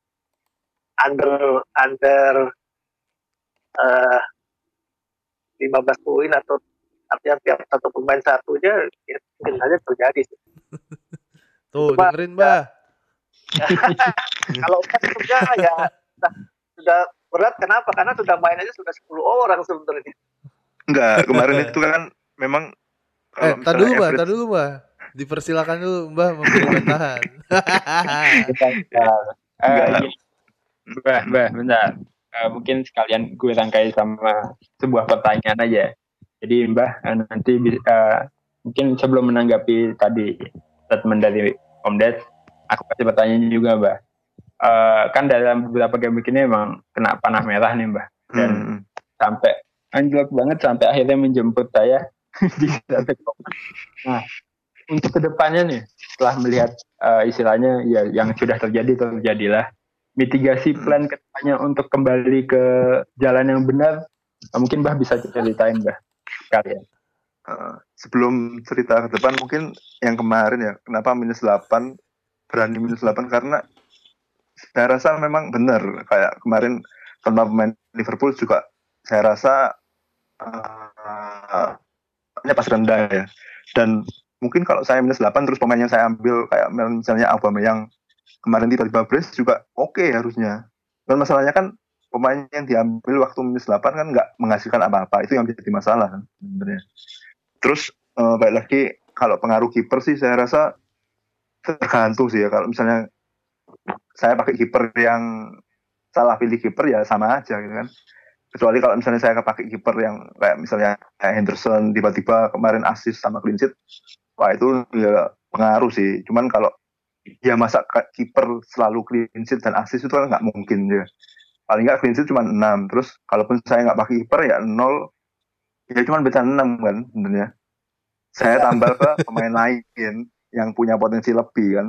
[SPEAKER 2] under under eh 15 poin atau artinya tiap satu pemain satu aja ya mungkin saja terjadi sih.
[SPEAKER 3] Tuh
[SPEAKER 2] Mbak,
[SPEAKER 3] dengerin mbak.
[SPEAKER 2] kalau empat sudah ya sudah, sudah berat kenapa karena sudah main aja sudah 10 orang sebenarnya
[SPEAKER 5] Enggak, kemarin itu kan memang
[SPEAKER 3] Eh, tar dulu mbak, tar dulu mbak. Dipersilakan dulu mbak memberi bantahan.
[SPEAKER 1] Eh,
[SPEAKER 5] Enggak.
[SPEAKER 1] gini. Bah, bah, bentar. Eh, mungkin sekalian gue rangkai sama sebuah pertanyaan aja. Jadi Mbah eh, nanti eh, mungkin sebelum menanggapi tadi statement dari Om Ded, aku kasih pertanyaan juga Mbah. Eh, kan dalam beberapa game ini emang kena panah merah nih Mbah. Dan
[SPEAKER 5] Hmm.
[SPEAKER 1] sampai anjlok banget sampai akhirnya menjemput saya Nah, untuk ke depannya nih, setelah melihat eh, istilahnya ya yang sudah terjadi terjadilah mitigasi
[SPEAKER 5] Hmm.
[SPEAKER 1] plan ke depannya untuk kembali ke jalan yang benar, eh, mungkin Bah bisa ceritain Bah kalian.
[SPEAKER 5] Uh, sebelum cerita ke depan mungkin yang kemarin ya kenapa minus 8 berani minus 8 karena saya rasa memang benar kayak kemarin sama pemain Liverpool juga saya rasa uh, nya pas rendah ya dan mungkin kalau saya minus 8 terus pemain yang saya ambil kayak misalnya Aubameyang kemarin tiba-tiba brace juga oke harusnya dan masalahnya kan pemain yang diambil waktu minus 8 kan nggak menghasilkan apa-apa. Itu yang jadi masalah kan sebenarnya. Terus eh, baik lagi kalau pengaruh kiper sih saya rasa tergantung sih ya. Kalau misalnya saya pakai kiper yang salah pilih kiper ya sama aja gitu kan. Kecuali kalau misalnya saya pakai kiper yang kayak misalnya kayak Henderson tiba-tiba kemarin assist sama clean sheet, wah itu ya pengaruh sih. Cuman kalau ya masa kiper selalu clean sheet dan assist itu kan nggak mungkin ya. Paling nggak clean sheet cuma 6. Terus kalaupun saya nggak pakai kiper ya 0 ya cuma beda 6 kan sebenarnya. Saya tambah ke pemain lain yang punya potensi lebih kan.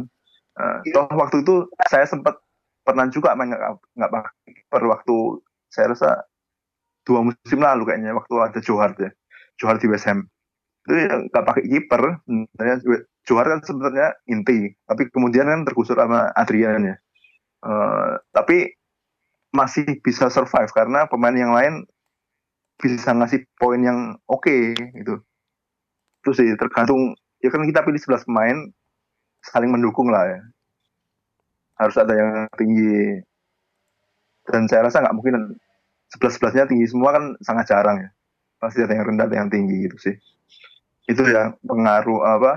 [SPEAKER 5] Eh, toh waktu itu saya sempat pernah juga main nggak pakai kiper waktu saya rasa dua musim lalu kayaknya waktu ada Johar ya Johar di West Ham. Itu ya nggak pakai kiper. Sebenarnya Johar kan sebenarnya inti. Tapi kemudian kan tergusur sama Adrian ya. Eh, tapi masih bisa survive karena pemain yang lain bisa ngasih poin yang oke gitu. Itu sih tergantung. Ya kan kita pilih 11 pemain saling mendukung lah ya. Harus ada yang tinggi. Dan saya rasa nggak mungkin sebelas sebelasnya tinggi. Semua kan sangat jarang ya. Pasti ada yang rendah ada yang tinggi gitu sih. Itu ya pengaruh apa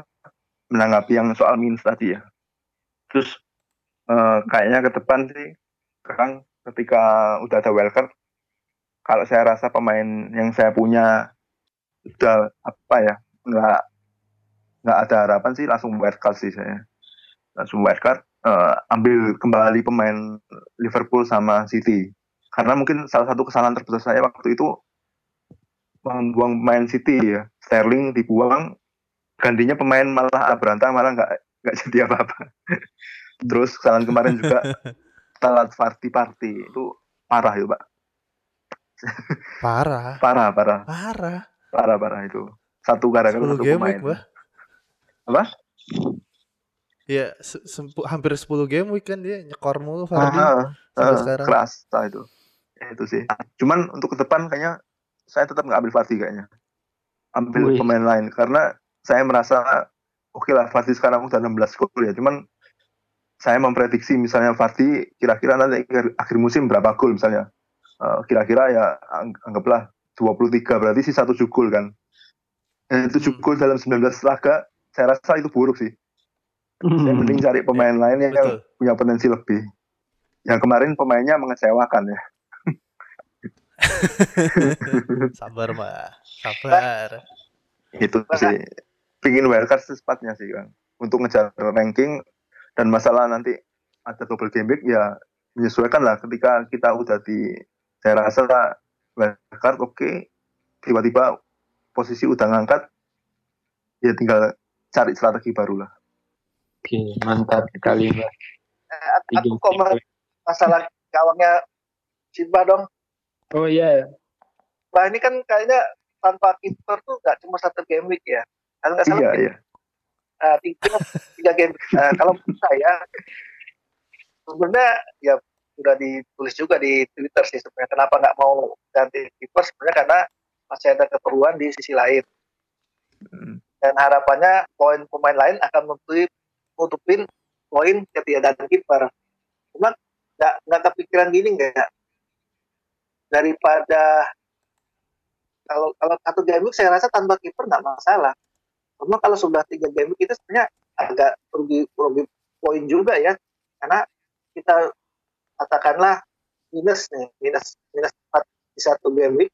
[SPEAKER 5] menanggapi yang soal minus tadi ya. Terus eh, kayaknya ke depan sih sekarang ketika udah ada wildcard kalau saya rasa pemain yang saya punya udah apa ya nggak nggak ada harapan sih langsung wildcard sih saya. Langsung wildcard eh, ambil kembali pemain Liverpool sama City karena mungkin salah satu kesalahan terbesar saya waktu itu membuang pemain City ya. Sterling dibuang gantinya pemain malah berantem malah nggak nggak jadi apa-apa. Terus kesalahan kemarin juga telat party party. Itu parah ya pak.
[SPEAKER 3] Parah.
[SPEAKER 5] parah parah.
[SPEAKER 3] Parah.
[SPEAKER 5] parah parah itu. Satu gara-gara
[SPEAKER 3] 10
[SPEAKER 5] satu
[SPEAKER 3] game
[SPEAKER 5] pemain.
[SPEAKER 3] week,
[SPEAKER 5] apa?
[SPEAKER 3] Ya, se- hampir 10 game week kan dia nyekor mulu Vardy.
[SPEAKER 5] Ah,
[SPEAKER 3] sampai
[SPEAKER 5] ah,
[SPEAKER 3] sekarang.
[SPEAKER 5] keras itu itu sih cuman untuk ke depan kayaknya saya tetap nggak ambil Vardy kayaknya ambil
[SPEAKER 1] Wih.
[SPEAKER 5] pemain lain karena saya merasa oke lah Vardy sekarang udah 16 gol ya cuman saya memprediksi misalnya Vardy kira-kira nanti akhir, akhir musim berapa gol misalnya Eh, kira-kira ya ang- anggaplah 23 berarti sisa 7 gol kan eh, 7
[SPEAKER 3] Hmm.
[SPEAKER 5] gol dalam 19 laga saya rasa itu buruk sih saya mending cari pemain lain yang
[SPEAKER 3] Betul.
[SPEAKER 5] punya potensi lebih. Yang kemarin pemainnya mengecewakan ya.
[SPEAKER 3] Sabar, Mbak. Sabar.
[SPEAKER 5] Itu sih. Pingin wildcard secepatnya sih kan. Untuk ngejar ranking dan masalah nanti ada double game week ya menyesuaikan lah ketika kita udah di saya rasa wildcard oke tiba-tiba posisi udah ngangkat ya tinggal cari strategi baru lah.
[SPEAKER 1] Oke, mantap sekali Mbak.
[SPEAKER 2] Eh, aku kok ma- masalah gawangnya Simba dong.
[SPEAKER 1] Oh iya,
[SPEAKER 2] Bah ini kan kayaknya tanpa kiper tuh nggak cuma satu game week ya. Kalau nggak salah
[SPEAKER 5] Iya iya.
[SPEAKER 2] eh, tiga, tiga game. Eh, kalau menurut saya sebenarnya ya sudah ditulis juga di Twitter sih sebenarnya kenapa nggak mau ganti kiper sebenarnya karena masih ada keperluan di sisi lain
[SPEAKER 5] Hmm.
[SPEAKER 2] dan harapannya poin pemain lain akan menutupi nutupin poin ketiadaan kiper. Cuma nggak nggak kepikiran gini nggak daripada kalau kalau satu game week saya rasa tanpa kiper nggak masalah. Cuma kalau sudah tiga game week itu sebenarnya agak rugi rugi poin juga ya. Karena kita katakanlah minus nih minus minus empat di satu game week.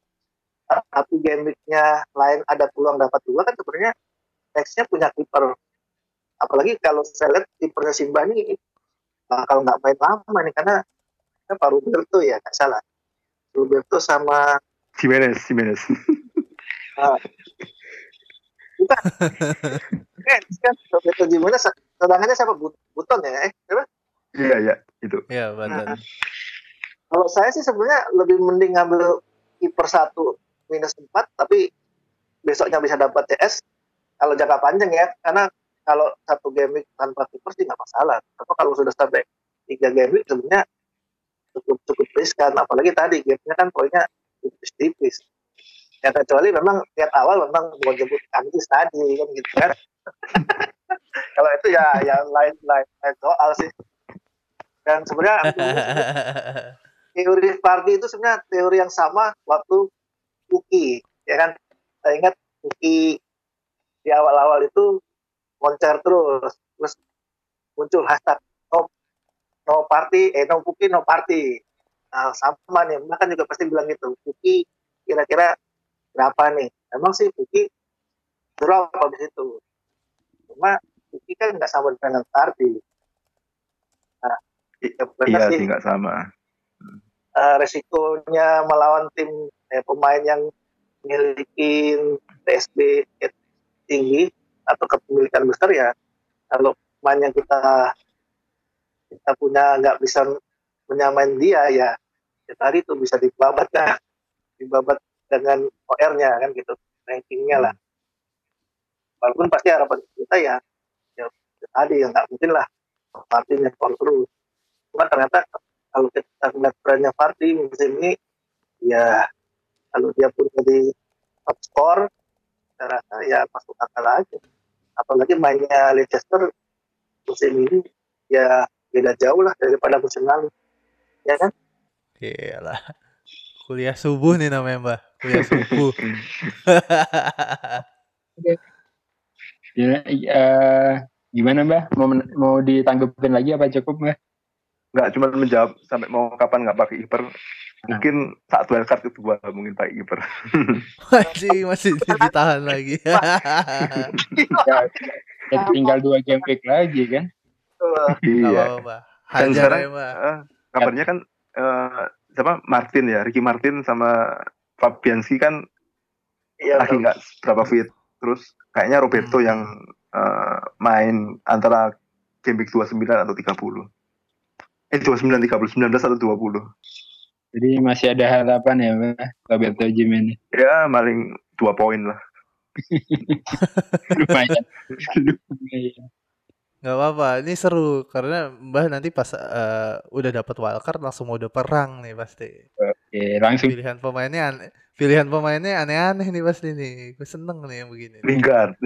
[SPEAKER 2] Tapi game weeknya lain ada peluang dapat dua kan sebenarnya nextnya punya kiper. Apalagi kalau saya lihat kipernya Simba ini bakal nggak main lama nih karena kan Pak Roberto ya nggak salah Roberto sama
[SPEAKER 5] Jimenez, Jimenez.
[SPEAKER 2] bukan kan kan Roberto gimana sedangkannya siapa But- Buton ya eh siapa?
[SPEAKER 5] Iya iya itu.
[SPEAKER 3] Ya, badan.
[SPEAKER 2] kalau saya sih sebenarnya lebih mending ngambil kiper satu minus empat tapi besoknya bisa dapat CS kalau jangka panjang ya karena kalau satu game week tanpa kiper sih nggak masalah tapi kalau sudah sampai tiga game week sebenarnya cukup cukup riskan. Apalagi tadi gamenya kan poinnya tipis-tipis. Ya kecuali memang tiap awal memang mau jemput kantis tadi kan gitu kan. Kalau itu ya ya lain lain soal sih. Dan sebenarnya teori party itu sebenarnya teori yang sama waktu Uki, ya kan? Saya ingat Uki di awal-awal itu konser terus, terus muncul hashtag no, party, eh no Uki no party. Nah, sama nih, bahkan juga pasti bilang gitu, Uki kira-kira berapa nih? Emang sih Uki drop habis itu. Cuma Uki kan nggak sama dengan party. Nah,
[SPEAKER 5] I-
[SPEAKER 2] ya
[SPEAKER 5] iya
[SPEAKER 2] sih
[SPEAKER 5] nggak sama
[SPEAKER 2] eh, resikonya melawan tim eh, pemain yang memiliki PSB tinggi atau kepemilikan besar ya kalau pemain yang kita kita punya nggak bisa menyamain dia ya ya tadi itu bisa dibabat kan dibabat dengan OR-nya kan gitu rankingnya lah. Walaupun pasti harapan kita ya ya, ya tadi ya nggak mungkin lah Party netball terus. Cuma ternyata kalau kita melihat trennya Fardi musim ini ya kalau dia pun jadi top skor saya rasa ya masuk akal aja. Apalagi mainnya Leicester musim ini ya beda jauh lah daripada musim lalu ya kan
[SPEAKER 3] Iyalah. Kuliah subuh nih namanya, Mbak. Kuliah subuh.
[SPEAKER 1] Ya, eh, gimana Mbak? Mau mau ditanggupin lagi apa cukup Mbak?
[SPEAKER 5] nggak cuma menjawab sampai mau kapan nggak pakai kiper mungkin saat wildcard itu gua mungkin pakai kiper
[SPEAKER 3] masih masih ditahan lagi.
[SPEAKER 1] Ya, ya tinggal dua game week lagi kan?
[SPEAKER 5] Iya
[SPEAKER 3] apa-apa, Mbak.
[SPEAKER 5] Dan sekarang-. Eh, kabarnya kan eh, siapa Martin ya Ricky Martin sama Fabianski kan
[SPEAKER 2] iya
[SPEAKER 5] lagi nggak berapa fit terus kayaknya Roberto
[SPEAKER 3] Hmm.
[SPEAKER 5] yang eh, main antara game week 29 atau 30 eh 29 30 19 atau 20
[SPEAKER 1] Jadi masih ada harapan ya Mbak? Roberto Jimenez.
[SPEAKER 5] ya paling dua poin lah
[SPEAKER 1] Lumayan. Lumayan.
[SPEAKER 3] Gak apa-apa, ini seru karena Mbah nanti pas eh, udah dapat wildcard langsung mode perang nih pasti.
[SPEAKER 1] Oke, langsung
[SPEAKER 3] Pilihan pemainnya ane- pilihan pemainnya aneh-aneh nih pasti nih. Gue seneng nih yang begini.
[SPEAKER 5] Lingard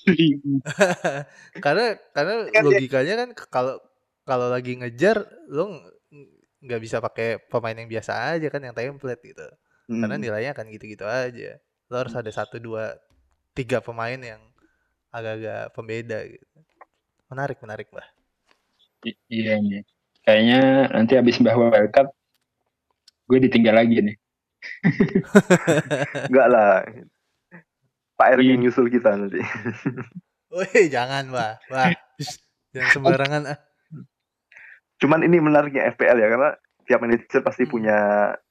[SPEAKER 3] karena karena
[SPEAKER 2] Kan
[SPEAKER 3] logikanya kan kalau kalau lagi ngejar lo ng- nggak bisa pakai pemain yang biasa aja kan yang template gitu.
[SPEAKER 5] Hmm.
[SPEAKER 3] Karena nilainya akan gitu-gitu aja. Lo harus ada satu dua tiga pemain yang agak-agak pembeda gitu. Menarik menarik mbah.
[SPEAKER 1] I- iya nih. Kayaknya nanti habis Mbah Wildcard gue ditinggal lagi nih.
[SPEAKER 5] enggak lah Pak Erik
[SPEAKER 1] Iya.
[SPEAKER 5] yang nyusul kita nanti
[SPEAKER 3] Woi jangan mbah, mbah. Jangan sembarangan ah.
[SPEAKER 5] cuman ini menariknya FPL ya karena tiap manajer pasti
[SPEAKER 3] Hmm.
[SPEAKER 5] punya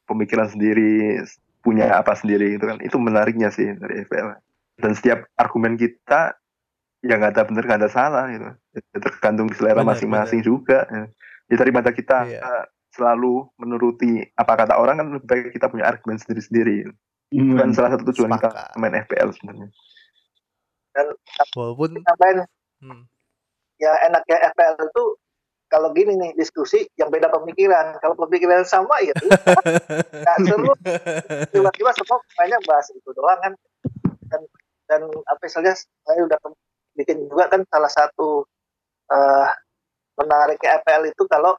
[SPEAKER 5] pemikiran sendiri punya apa sendiri itu kan itu menariknya sih dari FPL dan setiap argumen kita ya nggak ada benar nggak ada salah gitu Ya, tergantung selera masing-masing juga ya. ya daripada kita
[SPEAKER 3] Iya.
[SPEAKER 5] uh, selalu menuruti apa kata orang kan lebih baik kita punya argumen sendiri-sendiri kan
[SPEAKER 1] Hmm.
[SPEAKER 5] salah satu tujuan kita
[SPEAKER 3] Sepakat.
[SPEAKER 5] main FPL sebenarnya
[SPEAKER 3] Walaupun
[SPEAKER 2] Ngapain
[SPEAKER 3] hmm,
[SPEAKER 2] ya enaknya FPL itu kalau gini nih diskusi yang beda pemikiran kalau pemikiran sama ya nggak seru tiba-tiba semua mainnya bahas itu doang kan dan dan apa misalnya saya udah bikin juga kan salah satu eh menariknya FPL itu kalau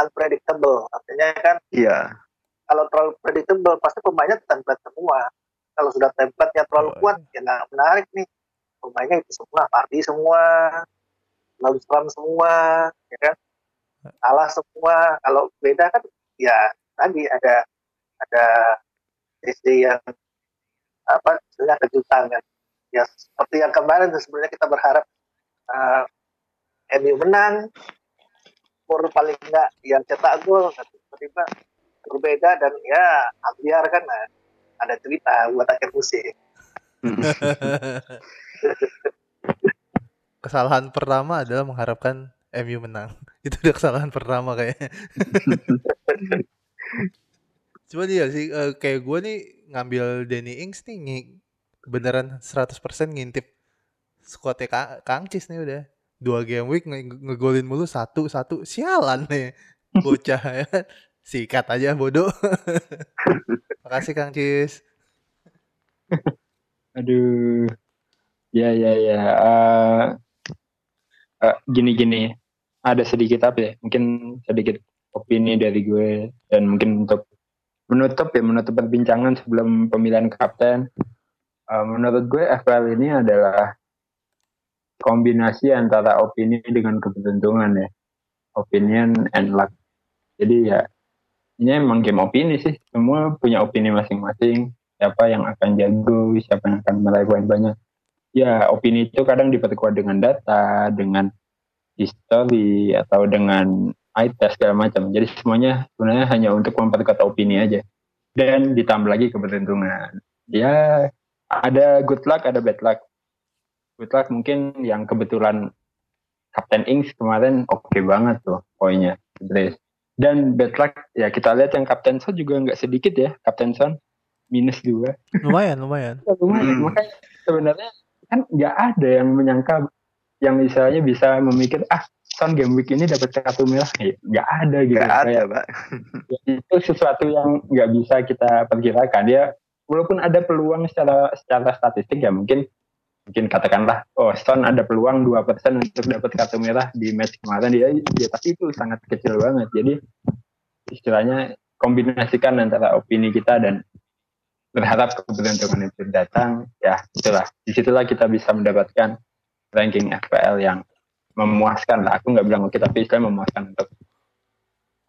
[SPEAKER 2] unpredictable. Artinya kan
[SPEAKER 5] iya.
[SPEAKER 2] kalau terlalu predictable pasti pemainnya template semua. Kalau sudah template-nya terlalu
[SPEAKER 3] Oh,
[SPEAKER 2] kuat ya nggak menarik nih. Pemainnya itu semua party semua lalu semua ya kan? Kalah semua. Kalau beda kan ya tadi ada ada SD yang apa sebenarnya kejutan kan ya seperti yang kemarin sebenarnya kita berharap uh, MU menang skor paling enggak yang cetak gol tiba-tiba berbeda dan ya ambiar kan nah, ada cerita buat akhir musim
[SPEAKER 3] kesalahan pertama adalah mengharapkan MU menang. Itu udah kesalahan pertama kayaknya. Cuma dia sih eh, kayak gue nih ngambil Danny Ings nih beneran 100% ngintip squadnya Ka- Kang Cis nih udah. Dua game week nge- ngegolin mulu satu satu sialan nih bocah ya. Sikat aja bodoh. Makasih Kang Cis.
[SPEAKER 1] Aduh. Ya ya ya. Eh, eh, gini gini. Ada sedikit apa ya? Mungkin sedikit opini dari gue dan mungkin untuk menutup ya menutup perbincangan sebelum pemilihan kapten. Uh, menurut gue FPL ini adalah kombinasi antara opini dengan keberuntungan ya. Opinion and luck. Jadi ya ini emang game opini sih. Semua punya opini masing-masing. Siapa yang akan jago, siapa yang akan meraih banyak. Ya opini itu kadang diperkuat dengan data, dengan history atau dengan eye test segala macam. Jadi semuanya sebenarnya hanya untuk memperkuat opini aja. Dan ditambah lagi keberuntungan. Ya ada good luck, ada bad luck. Good luck mungkin yang kebetulan Captain Ings kemarin oke okay banget tuh poinnya. Dan bad luck ya kita lihat yang Captain Son juga nggak sedikit ya Captain Son minus dua.
[SPEAKER 3] Lumayan, lumayan.
[SPEAKER 1] lumayan. Hmm. Makanya sebenarnya kan nggak ada yang menyangka yang misalnya bisa memikir ah Son game week ini dapat kartu merah ya, nggak ada gitu
[SPEAKER 5] nggak ada pak
[SPEAKER 1] ya, itu sesuatu yang nggak bisa kita perkirakan dia walaupun ada peluang secara secara statistik ya mungkin mungkin katakanlah oh Son ada peluang dua persen untuk dapat kartu merah di match kemarin. Dia ya tapi itu sangat kecil banget. Jadi istilahnya kombinasikan antara opini kita dan berharap keberuntungan itu datang. Ya itulah. Di situlah kita bisa mendapatkan ranking FPL yang memuaskan lah. Aku nggak bilang kita tapi istilahnya memuaskan untuk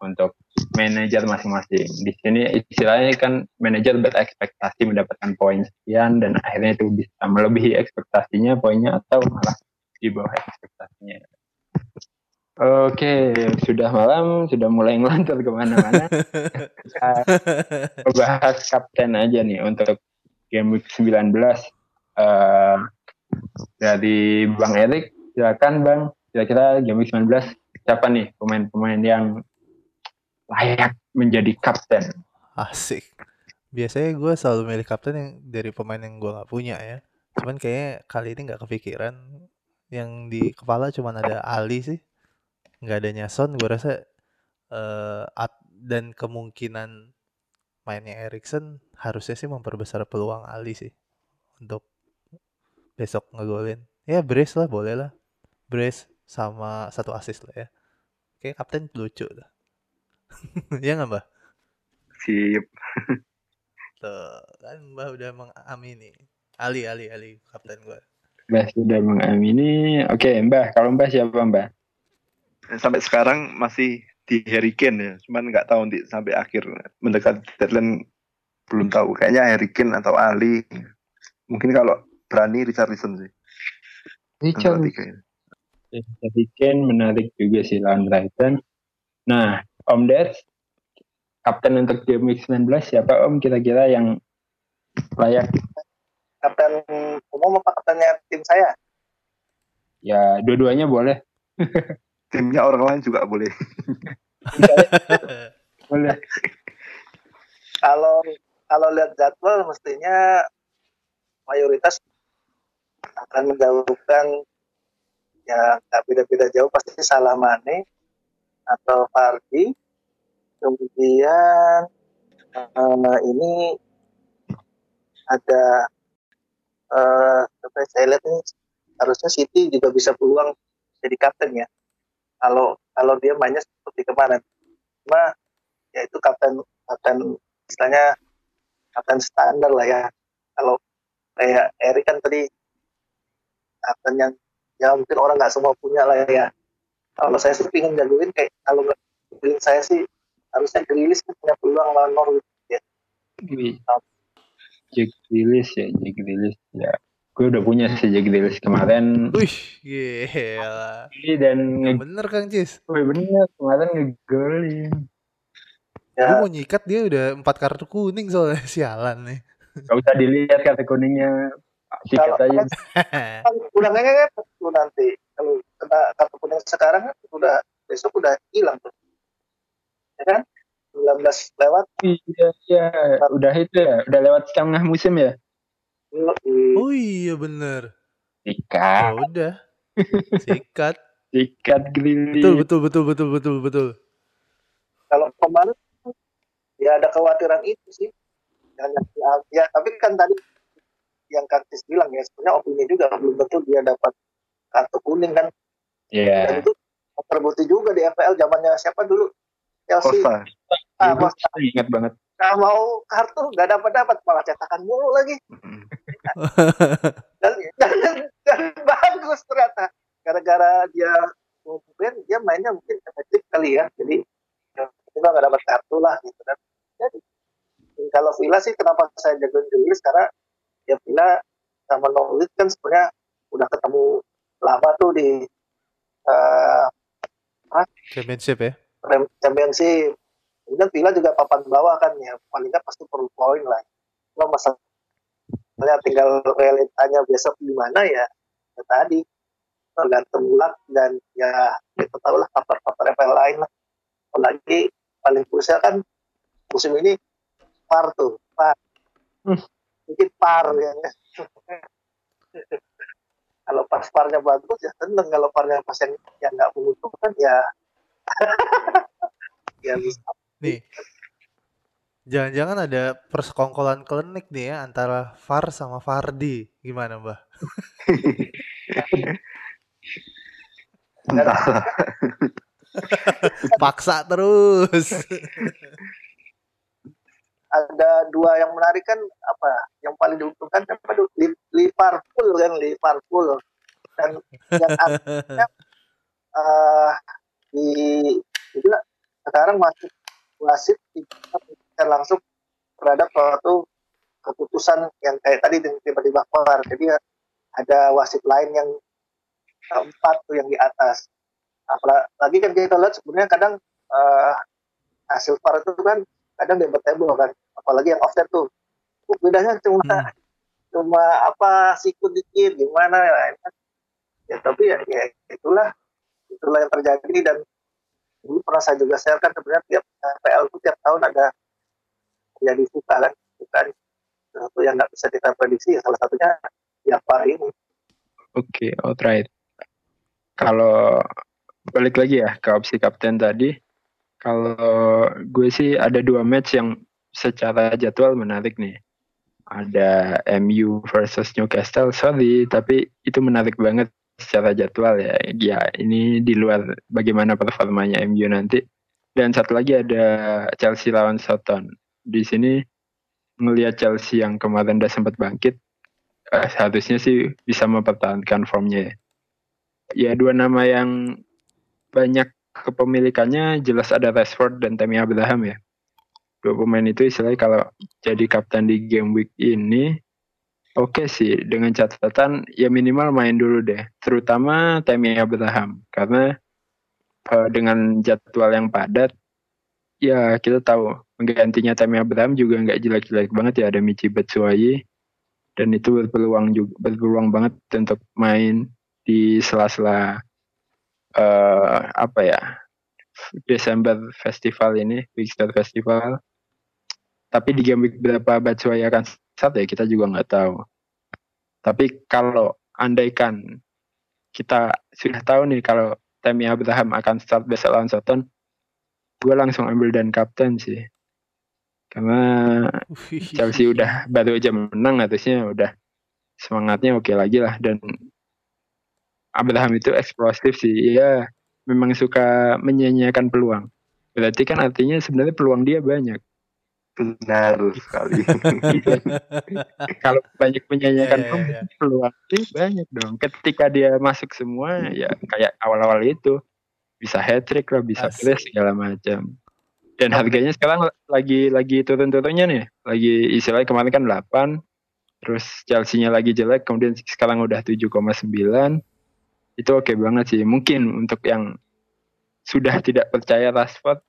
[SPEAKER 1] untuk manajer masing-masing. Di sini istilahnya kan manajer berekspektasi mendapatkan poin sekian dan akhirnya itu bisa melebihi ekspektasinya poinnya atau malah di bawah ekspektasinya. Oke, sudah malam, sudah mulai ngelantur ke mana-mana. Kita bahas kapten aja nih untuk game week 19. Uh, dari Bang Erik silakan Bang kira-kira game week 19 siapa nih pemain-pemain yang layak menjadi kapten.
[SPEAKER 3] Asik. Biasanya gue selalu milih kapten yang dari pemain yang gue nggak punya ya. Cuman kayaknya kali ini nggak kepikiran. Yang di kepala cuma ada Ali sih. Nggak ada Nyason gue rasa uh, dan kemungkinan mainnya Erikson harusnya sih memperbesar peluang Ali sih. Untuk besok ngegolin. Ya brace lah boleh lah. Brace sama satu assist lah ya. Oke kapten lucu lah ya nggak mbak
[SPEAKER 5] sip.
[SPEAKER 3] Tuh kan mbak udah mengamini. Ali Ali Ali kapten gue
[SPEAKER 1] Mbak sudah mengamini. Oke mbak kalau mbak siapa mbak
[SPEAKER 5] sampai sekarang masih di Harry Kane ya. Cuman nggak tahu nanti sampai akhir mendekat deadline belum tahu. Kayaknya Harry Kane atau Ali. Mungkin kalau berani Richardson sih.
[SPEAKER 1] Richard. Harry Kane menarik juga sih lawan Brighton. Nah, Om Des, kapten untuk game week 19 siapa Om kira-kira yang layak?
[SPEAKER 2] Kapten umum apa kaptennya tim saya?
[SPEAKER 1] Ya, dua-duanya boleh.
[SPEAKER 5] Timnya orang lain juga boleh.
[SPEAKER 1] boleh.
[SPEAKER 2] Kalau kalau lihat jadwal mestinya mayoritas akan menjauhkan ya nggak beda-beda jauh pasti salah Mane atau Fardi. Kemudian uh, ini ada uh, saya lihat ini harusnya City juga bisa peluang jadi kapten ya. Kalau kalau dia mainnya seperti kemarin. Cuma ya itu kapten kapten istilahnya kapten standar lah ya. Kalau kayak Erik kan tadi akan yang ya mungkin orang nggak semua punya lah ya kalau saya sih pingin jagoin kayak kalau nggak saya sih harusnya Grilis kan punya peluang lawan Norwich ya.
[SPEAKER 1] Jack Grilis ya Jack Grilis ya. Gue udah punya sih Jack Grilis kemarin.
[SPEAKER 3] Wih gila.
[SPEAKER 1] Dan
[SPEAKER 3] nge bener Kang Cis.
[SPEAKER 1] Oh, bener. Kemarin ngegolin
[SPEAKER 3] ya. gue mau nyikat dia udah empat kartu kuning soalnya. Sialan nih.
[SPEAKER 1] Gak usah dilihat kartu kuningnya
[SPEAKER 2] kalau aja. kan udah ngengek kan nanti. Kalau kena kartu kuning sekarang kan udah besok udah hilang tuh. Ya kan? 19 lewat.
[SPEAKER 1] Iya iya. Udah itu ya udah lewat setengah musim ya?
[SPEAKER 3] Oh iya bener.
[SPEAKER 1] Sikat.
[SPEAKER 3] Ya udah. Sikat.
[SPEAKER 1] Sikat gini
[SPEAKER 3] betul betul betul betul betul betul.
[SPEAKER 2] Kalau kemarin ya ada kekhawatiran itu sih. Ya tapi kan tadi yang Kartis bilang ya sebenarnya opini juga belum tentu dia dapat kartu kuning kan
[SPEAKER 1] Iya. Yeah.
[SPEAKER 2] dan itu terbukti juga di FPL zamannya siapa dulu Chelsea
[SPEAKER 5] Costa.
[SPEAKER 2] ah,
[SPEAKER 1] Iya,
[SPEAKER 2] Costa.
[SPEAKER 1] ingat banget.
[SPEAKER 2] Nah, mau kartu nggak dapat dapat malah cetakan mulu lagi dan dan, dan bagus ternyata gara-gara dia mungkin dia mainnya mungkin efektif kali ya jadi ya, kita nggak dapat kartu lah gitu kan jadi kalau Villa sih kenapa saya jagoin Julius karena ya Villa sama Norwich kan sebenarnya udah ketemu lama tuh di eh,
[SPEAKER 3] Championship ya.
[SPEAKER 2] Rem- championship. Kemudian Villa juga papan bawah kan ya paling nggak pasti perlu poin lah. Cuma masalahnya tinggal realitanya besok gimana ya, ya tadi. Tergantung luck dan ya kita tahu lah faktor-faktor FPL lain lah. Apalagi paling krusial kan musim ini par tuh par
[SPEAKER 1] Hmm.
[SPEAKER 2] Sedikit par ya kalau pas parnya bagus ya seneng kalau parnya pas yang yang nggak menguntungkan ya ya bisa
[SPEAKER 3] Nih. Jangan-jangan ada persekongkolan klinik nih ya antara Far sama Fardi. Gimana, Mbah?
[SPEAKER 5] Entahlah.
[SPEAKER 3] Paksa terus.
[SPEAKER 2] ada dua yang menarik kan apa yang paling diuntungkan apa Liverpool kan Liverpool. Dan yang akhirnya eh, di itu lah, sekarang masih wasit tidak langsung terhadap suatu keputusan yang kayak tadi dengan tiba-tiba keluar. Jadi ada wasit lain yang keempat tuh yang di atas. Apalagi kan kita lihat sebenarnya kadang eh, hasil VAR itu kan kadang debatable kan apalagi yang offset tuh. Uh, bedanya cuma
[SPEAKER 3] Hmm.
[SPEAKER 2] cuma apa sikut dikit gimana ya, ya tapi ya, ya itulah. Itulah yang terjadi dan dulu pernah saya juga share kan sebenarnya tiap PL itu tiap tahun ada jadi suka kan bukan sesuatu yang nggak bisa kita prediksi ya salah satunya ya VAR ini.
[SPEAKER 1] Oke, alright. Kalau balik lagi ya ke opsi kapten tadi, kalau gue sih ada dua match yang secara jadwal menarik nih. Ada MU versus Newcastle, sorry, tapi itu menarik banget secara jadwal ya. Ya, ini di luar bagaimana performanya MU nanti. Dan satu lagi ada Chelsea lawan Southampton. Di sini melihat Chelsea yang kemarin udah sempat bangkit, eh, seharusnya sih bisa mempertahankan formnya ya. Ya dua nama yang banyak kepemilikannya jelas ada Rashford dan Tammy Abraham ya. Dua pemain itu istilahnya kalau jadi kapten di game week ini oke sih. Dengan catatan ya minimal main dulu deh. Terutama Tammy Abraham. Karena eh, dengan jadwal yang padat ya kita tahu penggantinya Tammy Abraham juga nggak jelek-jelek banget ya. Ada Michi Batshuayi. Dan itu berpeluang juga berpeluang banget untuk main di sela-sela eh apa ya Desember Festival ini Big Festival tapi di game week berapa Batshuayi akan start ya kita juga nggak tahu. Tapi kalau andaikan kita sudah tahu nih kalau Tammy Abraham akan start besok lawan Soton gue langsung ambil dan kapten sih. Karena Chelsea udah baru aja menang harusnya udah semangatnya oke lagi lah. Dan Abraham itu eksplosif sih. Ya memang suka menyanyiakan peluang. Berarti kan artinya sebenarnya peluang dia banyak
[SPEAKER 5] Benar sekali.
[SPEAKER 1] kalau banyak menyanyiakan
[SPEAKER 3] Iya, iya,
[SPEAKER 1] peluang,
[SPEAKER 3] iya.
[SPEAKER 1] peluang dia banyak dong ketika dia masuk semua ya kayak awal-awal itu bisa hat trick lah bisa
[SPEAKER 3] Asik.
[SPEAKER 1] press segala macam dan harganya sekarang lagi lagi turun-turunnya nih lagi istilahnya kemarin kan 8 terus Chelsea-nya lagi jelek kemudian sekarang udah 7,9 itu oke banget sih mungkin untuk yang sudah tidak percaya Rashford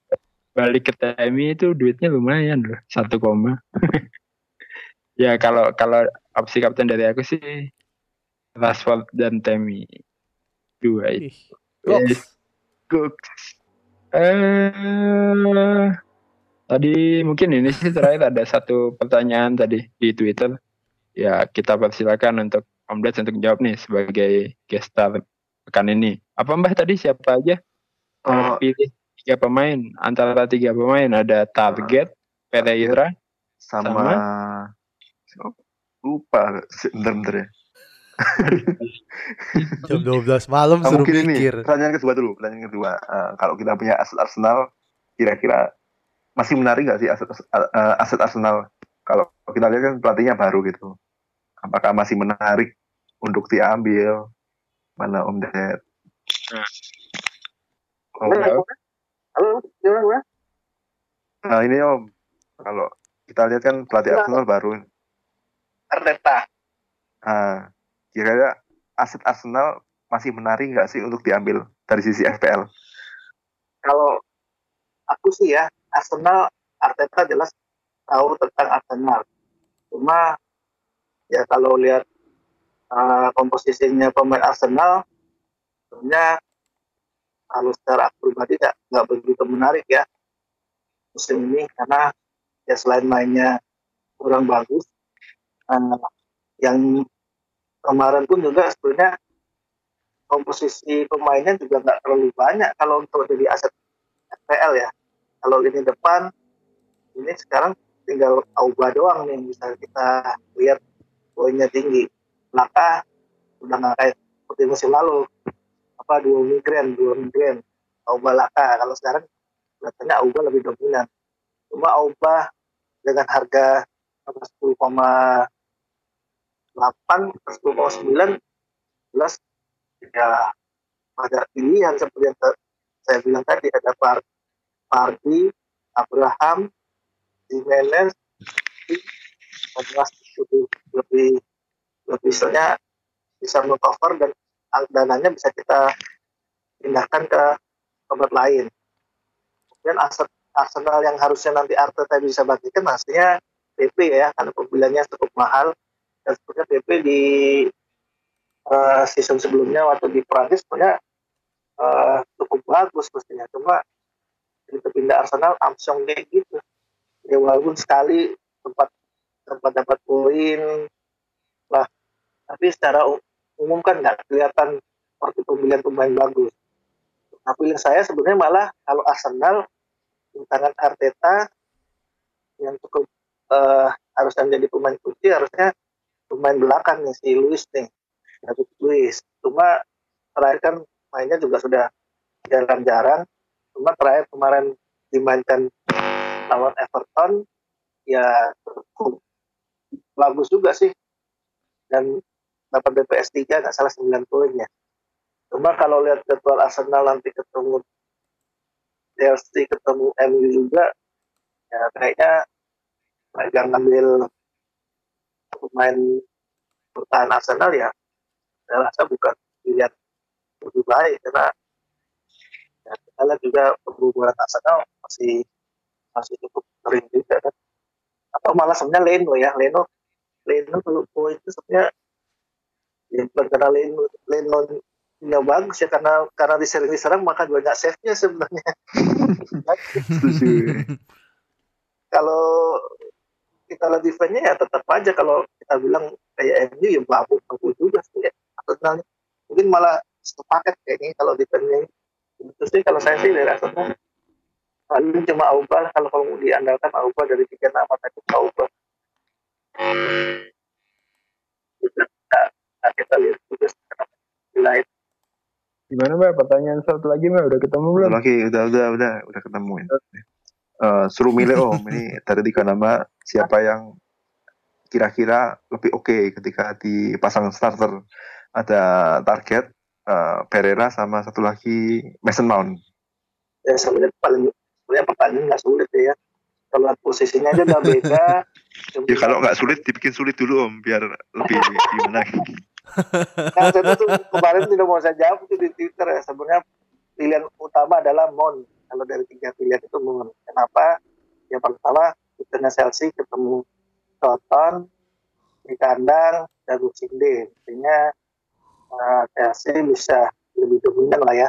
[SPEAKER 1] balik ke TMI itu duitnya lumayan loh satu koma ya kalau kalau opsi kapten dari aku sih Rashford dan Temi dua itu. Yes. Eh, tadi mungkin ini sih terakhir ada satu pertanyaan tadi di Twitter. Ya kita persilakan untuk Om untuk jawab nih sebagai guest star pekan ini. Apa Mbah tadi siapa aja?
[SPEAKER 5] Oh,
[SPEAKER 1] Pilih tiga pemain. Antara tiga pemain ada Target, Pereira,
[SPEAKER 5] sama, Oh, lupa. Bentar-bentar ya.
[SPEAKER 3] Jam 12 malam
[SPEAKER 5] Ah,
[SPEAKER 3] suruh
[SPEAKER 5] mungkin ini pertanyaan kedua dulu pertanyaan kedua. Eh, kalau kita punya aset Arsenal kira-kira masih menarik nggak sih aset uh, aset Arsenal? Kalau kita lihat kan pelatihnya baru gitu. Apakah masih menarik untuk diambil? Mana Om Ded?
[SPEAKER 2] Oh, halo, gimana?
[SPEAKER 5] Nah ini Om, kalau kita lihat kan pelatih Arsenal baru.
[SPEAKER 2] Arteta.
[SPEAKER 5] Nah, kira-kira aset Arsenal masih menarik nggak sih untuk diambil dari sisi FPL?
[SPEAKER 2] Kalau aku sih ya, Arsenal Arteta jelas tahu tentang Arsenal. Cuma ya kalau lihat uh, komposisinya pemain Arsenal, sebenarnya kalau secara pribadi nggak nggak begitu menarik ya musim ini karena ya selain mainnya kurang bagus, uh, yang kemarin pun juga sebenarnya komposisi pemainnya juga nggak terlalu banyak kalau untuk jadi aset FPL ya. Kalau ini depan, ini sekarang tinggal Auba doang nih bisa kita lihat poinnya tinggi. Maka udah nggak kayak seperti musim lalu apa dua migran dua migran Auba Laka kalau sekarang kelihatannya Auba lebih dominan cuma Auba dengan harga 10,8 10,9 jelas ya ada pilihan seperti yang saya bilang tadi ada Par Pardi, Abraham, Jimenez, lebih lebih lebih istilahnya bisa mengcover dan dananya bisa kita pindahkan ke tempat lain. Kemudian aset Arsenal yang harusnya nanti Arteta bisa bagikan hasilnya PP ya karena pembeliannya cukup mahal. Dan sebenarnya PP di uh, season sebelumnya waktu di Prancis sebenarnya uh, cukup bagus mestinya. Cuma itu pindah Arsenal Armstrong kayak gitu. Ya walaupun sekali tempat tempat dapat poin lah. Tapi secara umum kan nggak kelihatan seperti pemilihan pemain bagus. Nah saya sebenarnya malah kalau Arsenal tangan Arteta yang cukup uh, harus menjadi pemain kunci harusnya pemain belakang nih si Luis nih David Luis cuma terakhir kan mainnya juga sudah jarang-jarang. Cuma terakhir kemarin dimainkan lawan Everton ya cukup bagus juga sih. Dan dapat BPS 3 nggak salah 9 poin ya. Cuma kalau lihat jadwal Arsenal nanti ketemu Chelsea ketemu MU juga ya kayaknya mereka ngambil pemain bertahan Arsenal ya saya rasa bukan pilihan lebih baik karena ya, kita lihat juga pembubaran Arsenal masih masih cukup kering juga kan. Atau malah sebenarnya Leno ya Leno Leno kalau itu sebenarnya ya bukan karena Leno Leno ya bagus ya karena karena disering diserang maka banyak save nya sebenarnya. Kalau kita lihat defense ya tetap aja kalau kita bilang kayak MU ya bagus bagus juga sih ya. Arsenal mungkin malah sepaket kayaknya kalau defense-nya itu sih kalau saya sih dari Arsenal paling cuma Auba kalau kalau mau diandalkan Auba dari tiga nama tadi Auba kita, kita lihat juga lain
[SPEAKER 1] Gimana mbak? Pertanyaan satu lagi mbak udah ketemu belum?
[SPEAKER 5] Satu lagi udah udah udah udah ketemu ya. Uh, suruh milih om ini dari tiga nama siapa yang kira-kira lebih oke okay ketika dipasang starter ada target uh, Pereira sama satu lagi Mason Mount.
[SPEAKER 2] Ya sebenarnya paling sebenarnya pertanyaan nggak sulit ya. Kalau posisinya aja udah beda.
[SPEAKER 5] ya kalau nggak sulit dibikin sulit dulu om biar lebih gimana.
[SPEAKER 2] Nah, saya tuh kemarin tidak mau saya jawab itu di Twitter ya. Sebenarnya pilihan utama adalah Mon. Kalau dari tiga pilihan itu Mon. Kenapa? Yang pertama, kita Chelsea ketemu Soton di kandang dan Sinde. Artinya uh, bisa lebih dominan lah ya.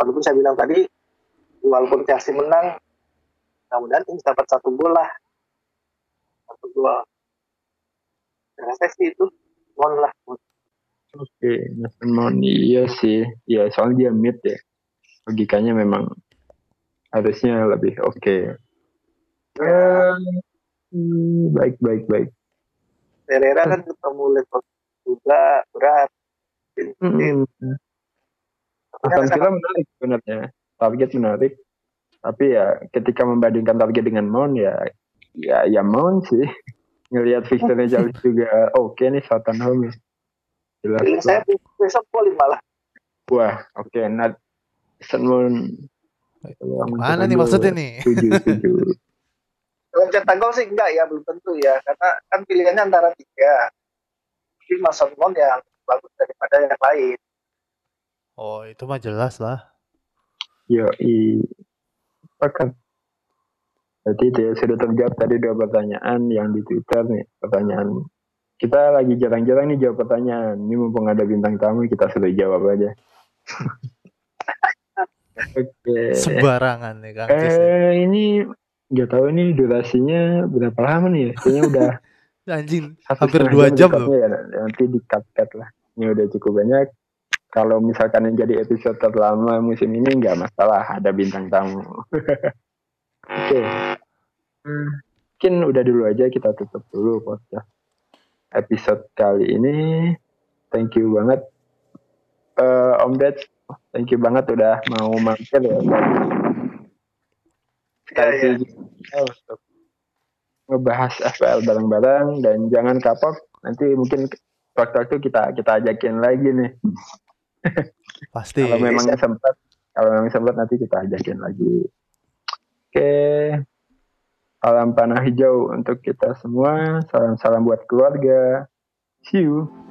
[SPEAKER 2] Walaupun saya bilang tadi, walaupun Chelsea menang, mudah-mudahan ini dapat satu gol lah. Satu gol. Saya sih itu, Mon lah. Mon.
[SPEAKER 1] Oke, okay. Mason Mount iya sih. Ya soal dia mid ya. Logikanya memang harusnya lebih oke. Okay. Uh, baik, baik, baik.
[SPEAKER 2] Pereira kan ketemu level juga berat.
[SPEAKER 1] Hmm. Aston Villa menarik sebenarnya. Target menarik. Tapi ya ketika membandingkan target dengan Mount ya ya ya Mount sih. Ngelihat fixturenya jauh juga oke nih Southampton ya. Jelas.
[SPEAKER 2] Feeling saya besok Poin malah.
[SPEAKER 1] Wah, oke. Not Mount
[SPEAKER 3] Mana nih maksudnya nih?
[SPEAKER 1] Setuju.
[SPEAKER 2] Kalau cetak gol sih enggak ya, belum tentu ya. Karena kan pilihannya antara tiga. Tapi Mason Mount yang bagus daripada yang lain.
[SPEAKER 3] Oh, itu mah jelas lah.
[SPEAKER 1] Yo, i. Berarti itu ya, sudah terjawab tadi dua pertanyaan yang di Twitter nih. Pertanyaan. Kita lagi jarang-jarang nih jawab pertanyaan. Ini mumpung ada bintang tamu, kita sudah jawab aja. Oke.
[SPEAKER 3] Sembarangan nih Kang Cis.
[SPEAKER 1] Eh, ini nggak tahu ini durasinya berapa lama nih ya? Kayaknya udah
[SPEAKER 3] Anjing,
[SPEAKER 1] satu
[SPEAKER 3] hampir dua jam loh.
[SPEAKER 1] ya. Nanti di cut cut lah. Ini udah cukup banyak. Kalau misalkan yang jadi episode terlama musim ini nggak masalah, ada bintang tamu. Oke. Hmm, Mungkin udah dulu aja kita tutup dulu podcast episode kali ini. Thank you banget Eh, Om Ded. Thank you banget udah mau mampir ya.
[SPEAKER 2] Ya, ya.
[SPEAKER 1] untuk ngebahas FPL bareng-bareng dan jangan kapok nanti mungkin waktu-waktu kita kita ajakin lagi nih
[SPEAKER 3] Pasti.
[SPEAKER 1] kalau memang sempat kalau memang sempat nanti kita ajakin lagi oke salam panah hijau untuk kita semua. Salam salam buat keluarga. See you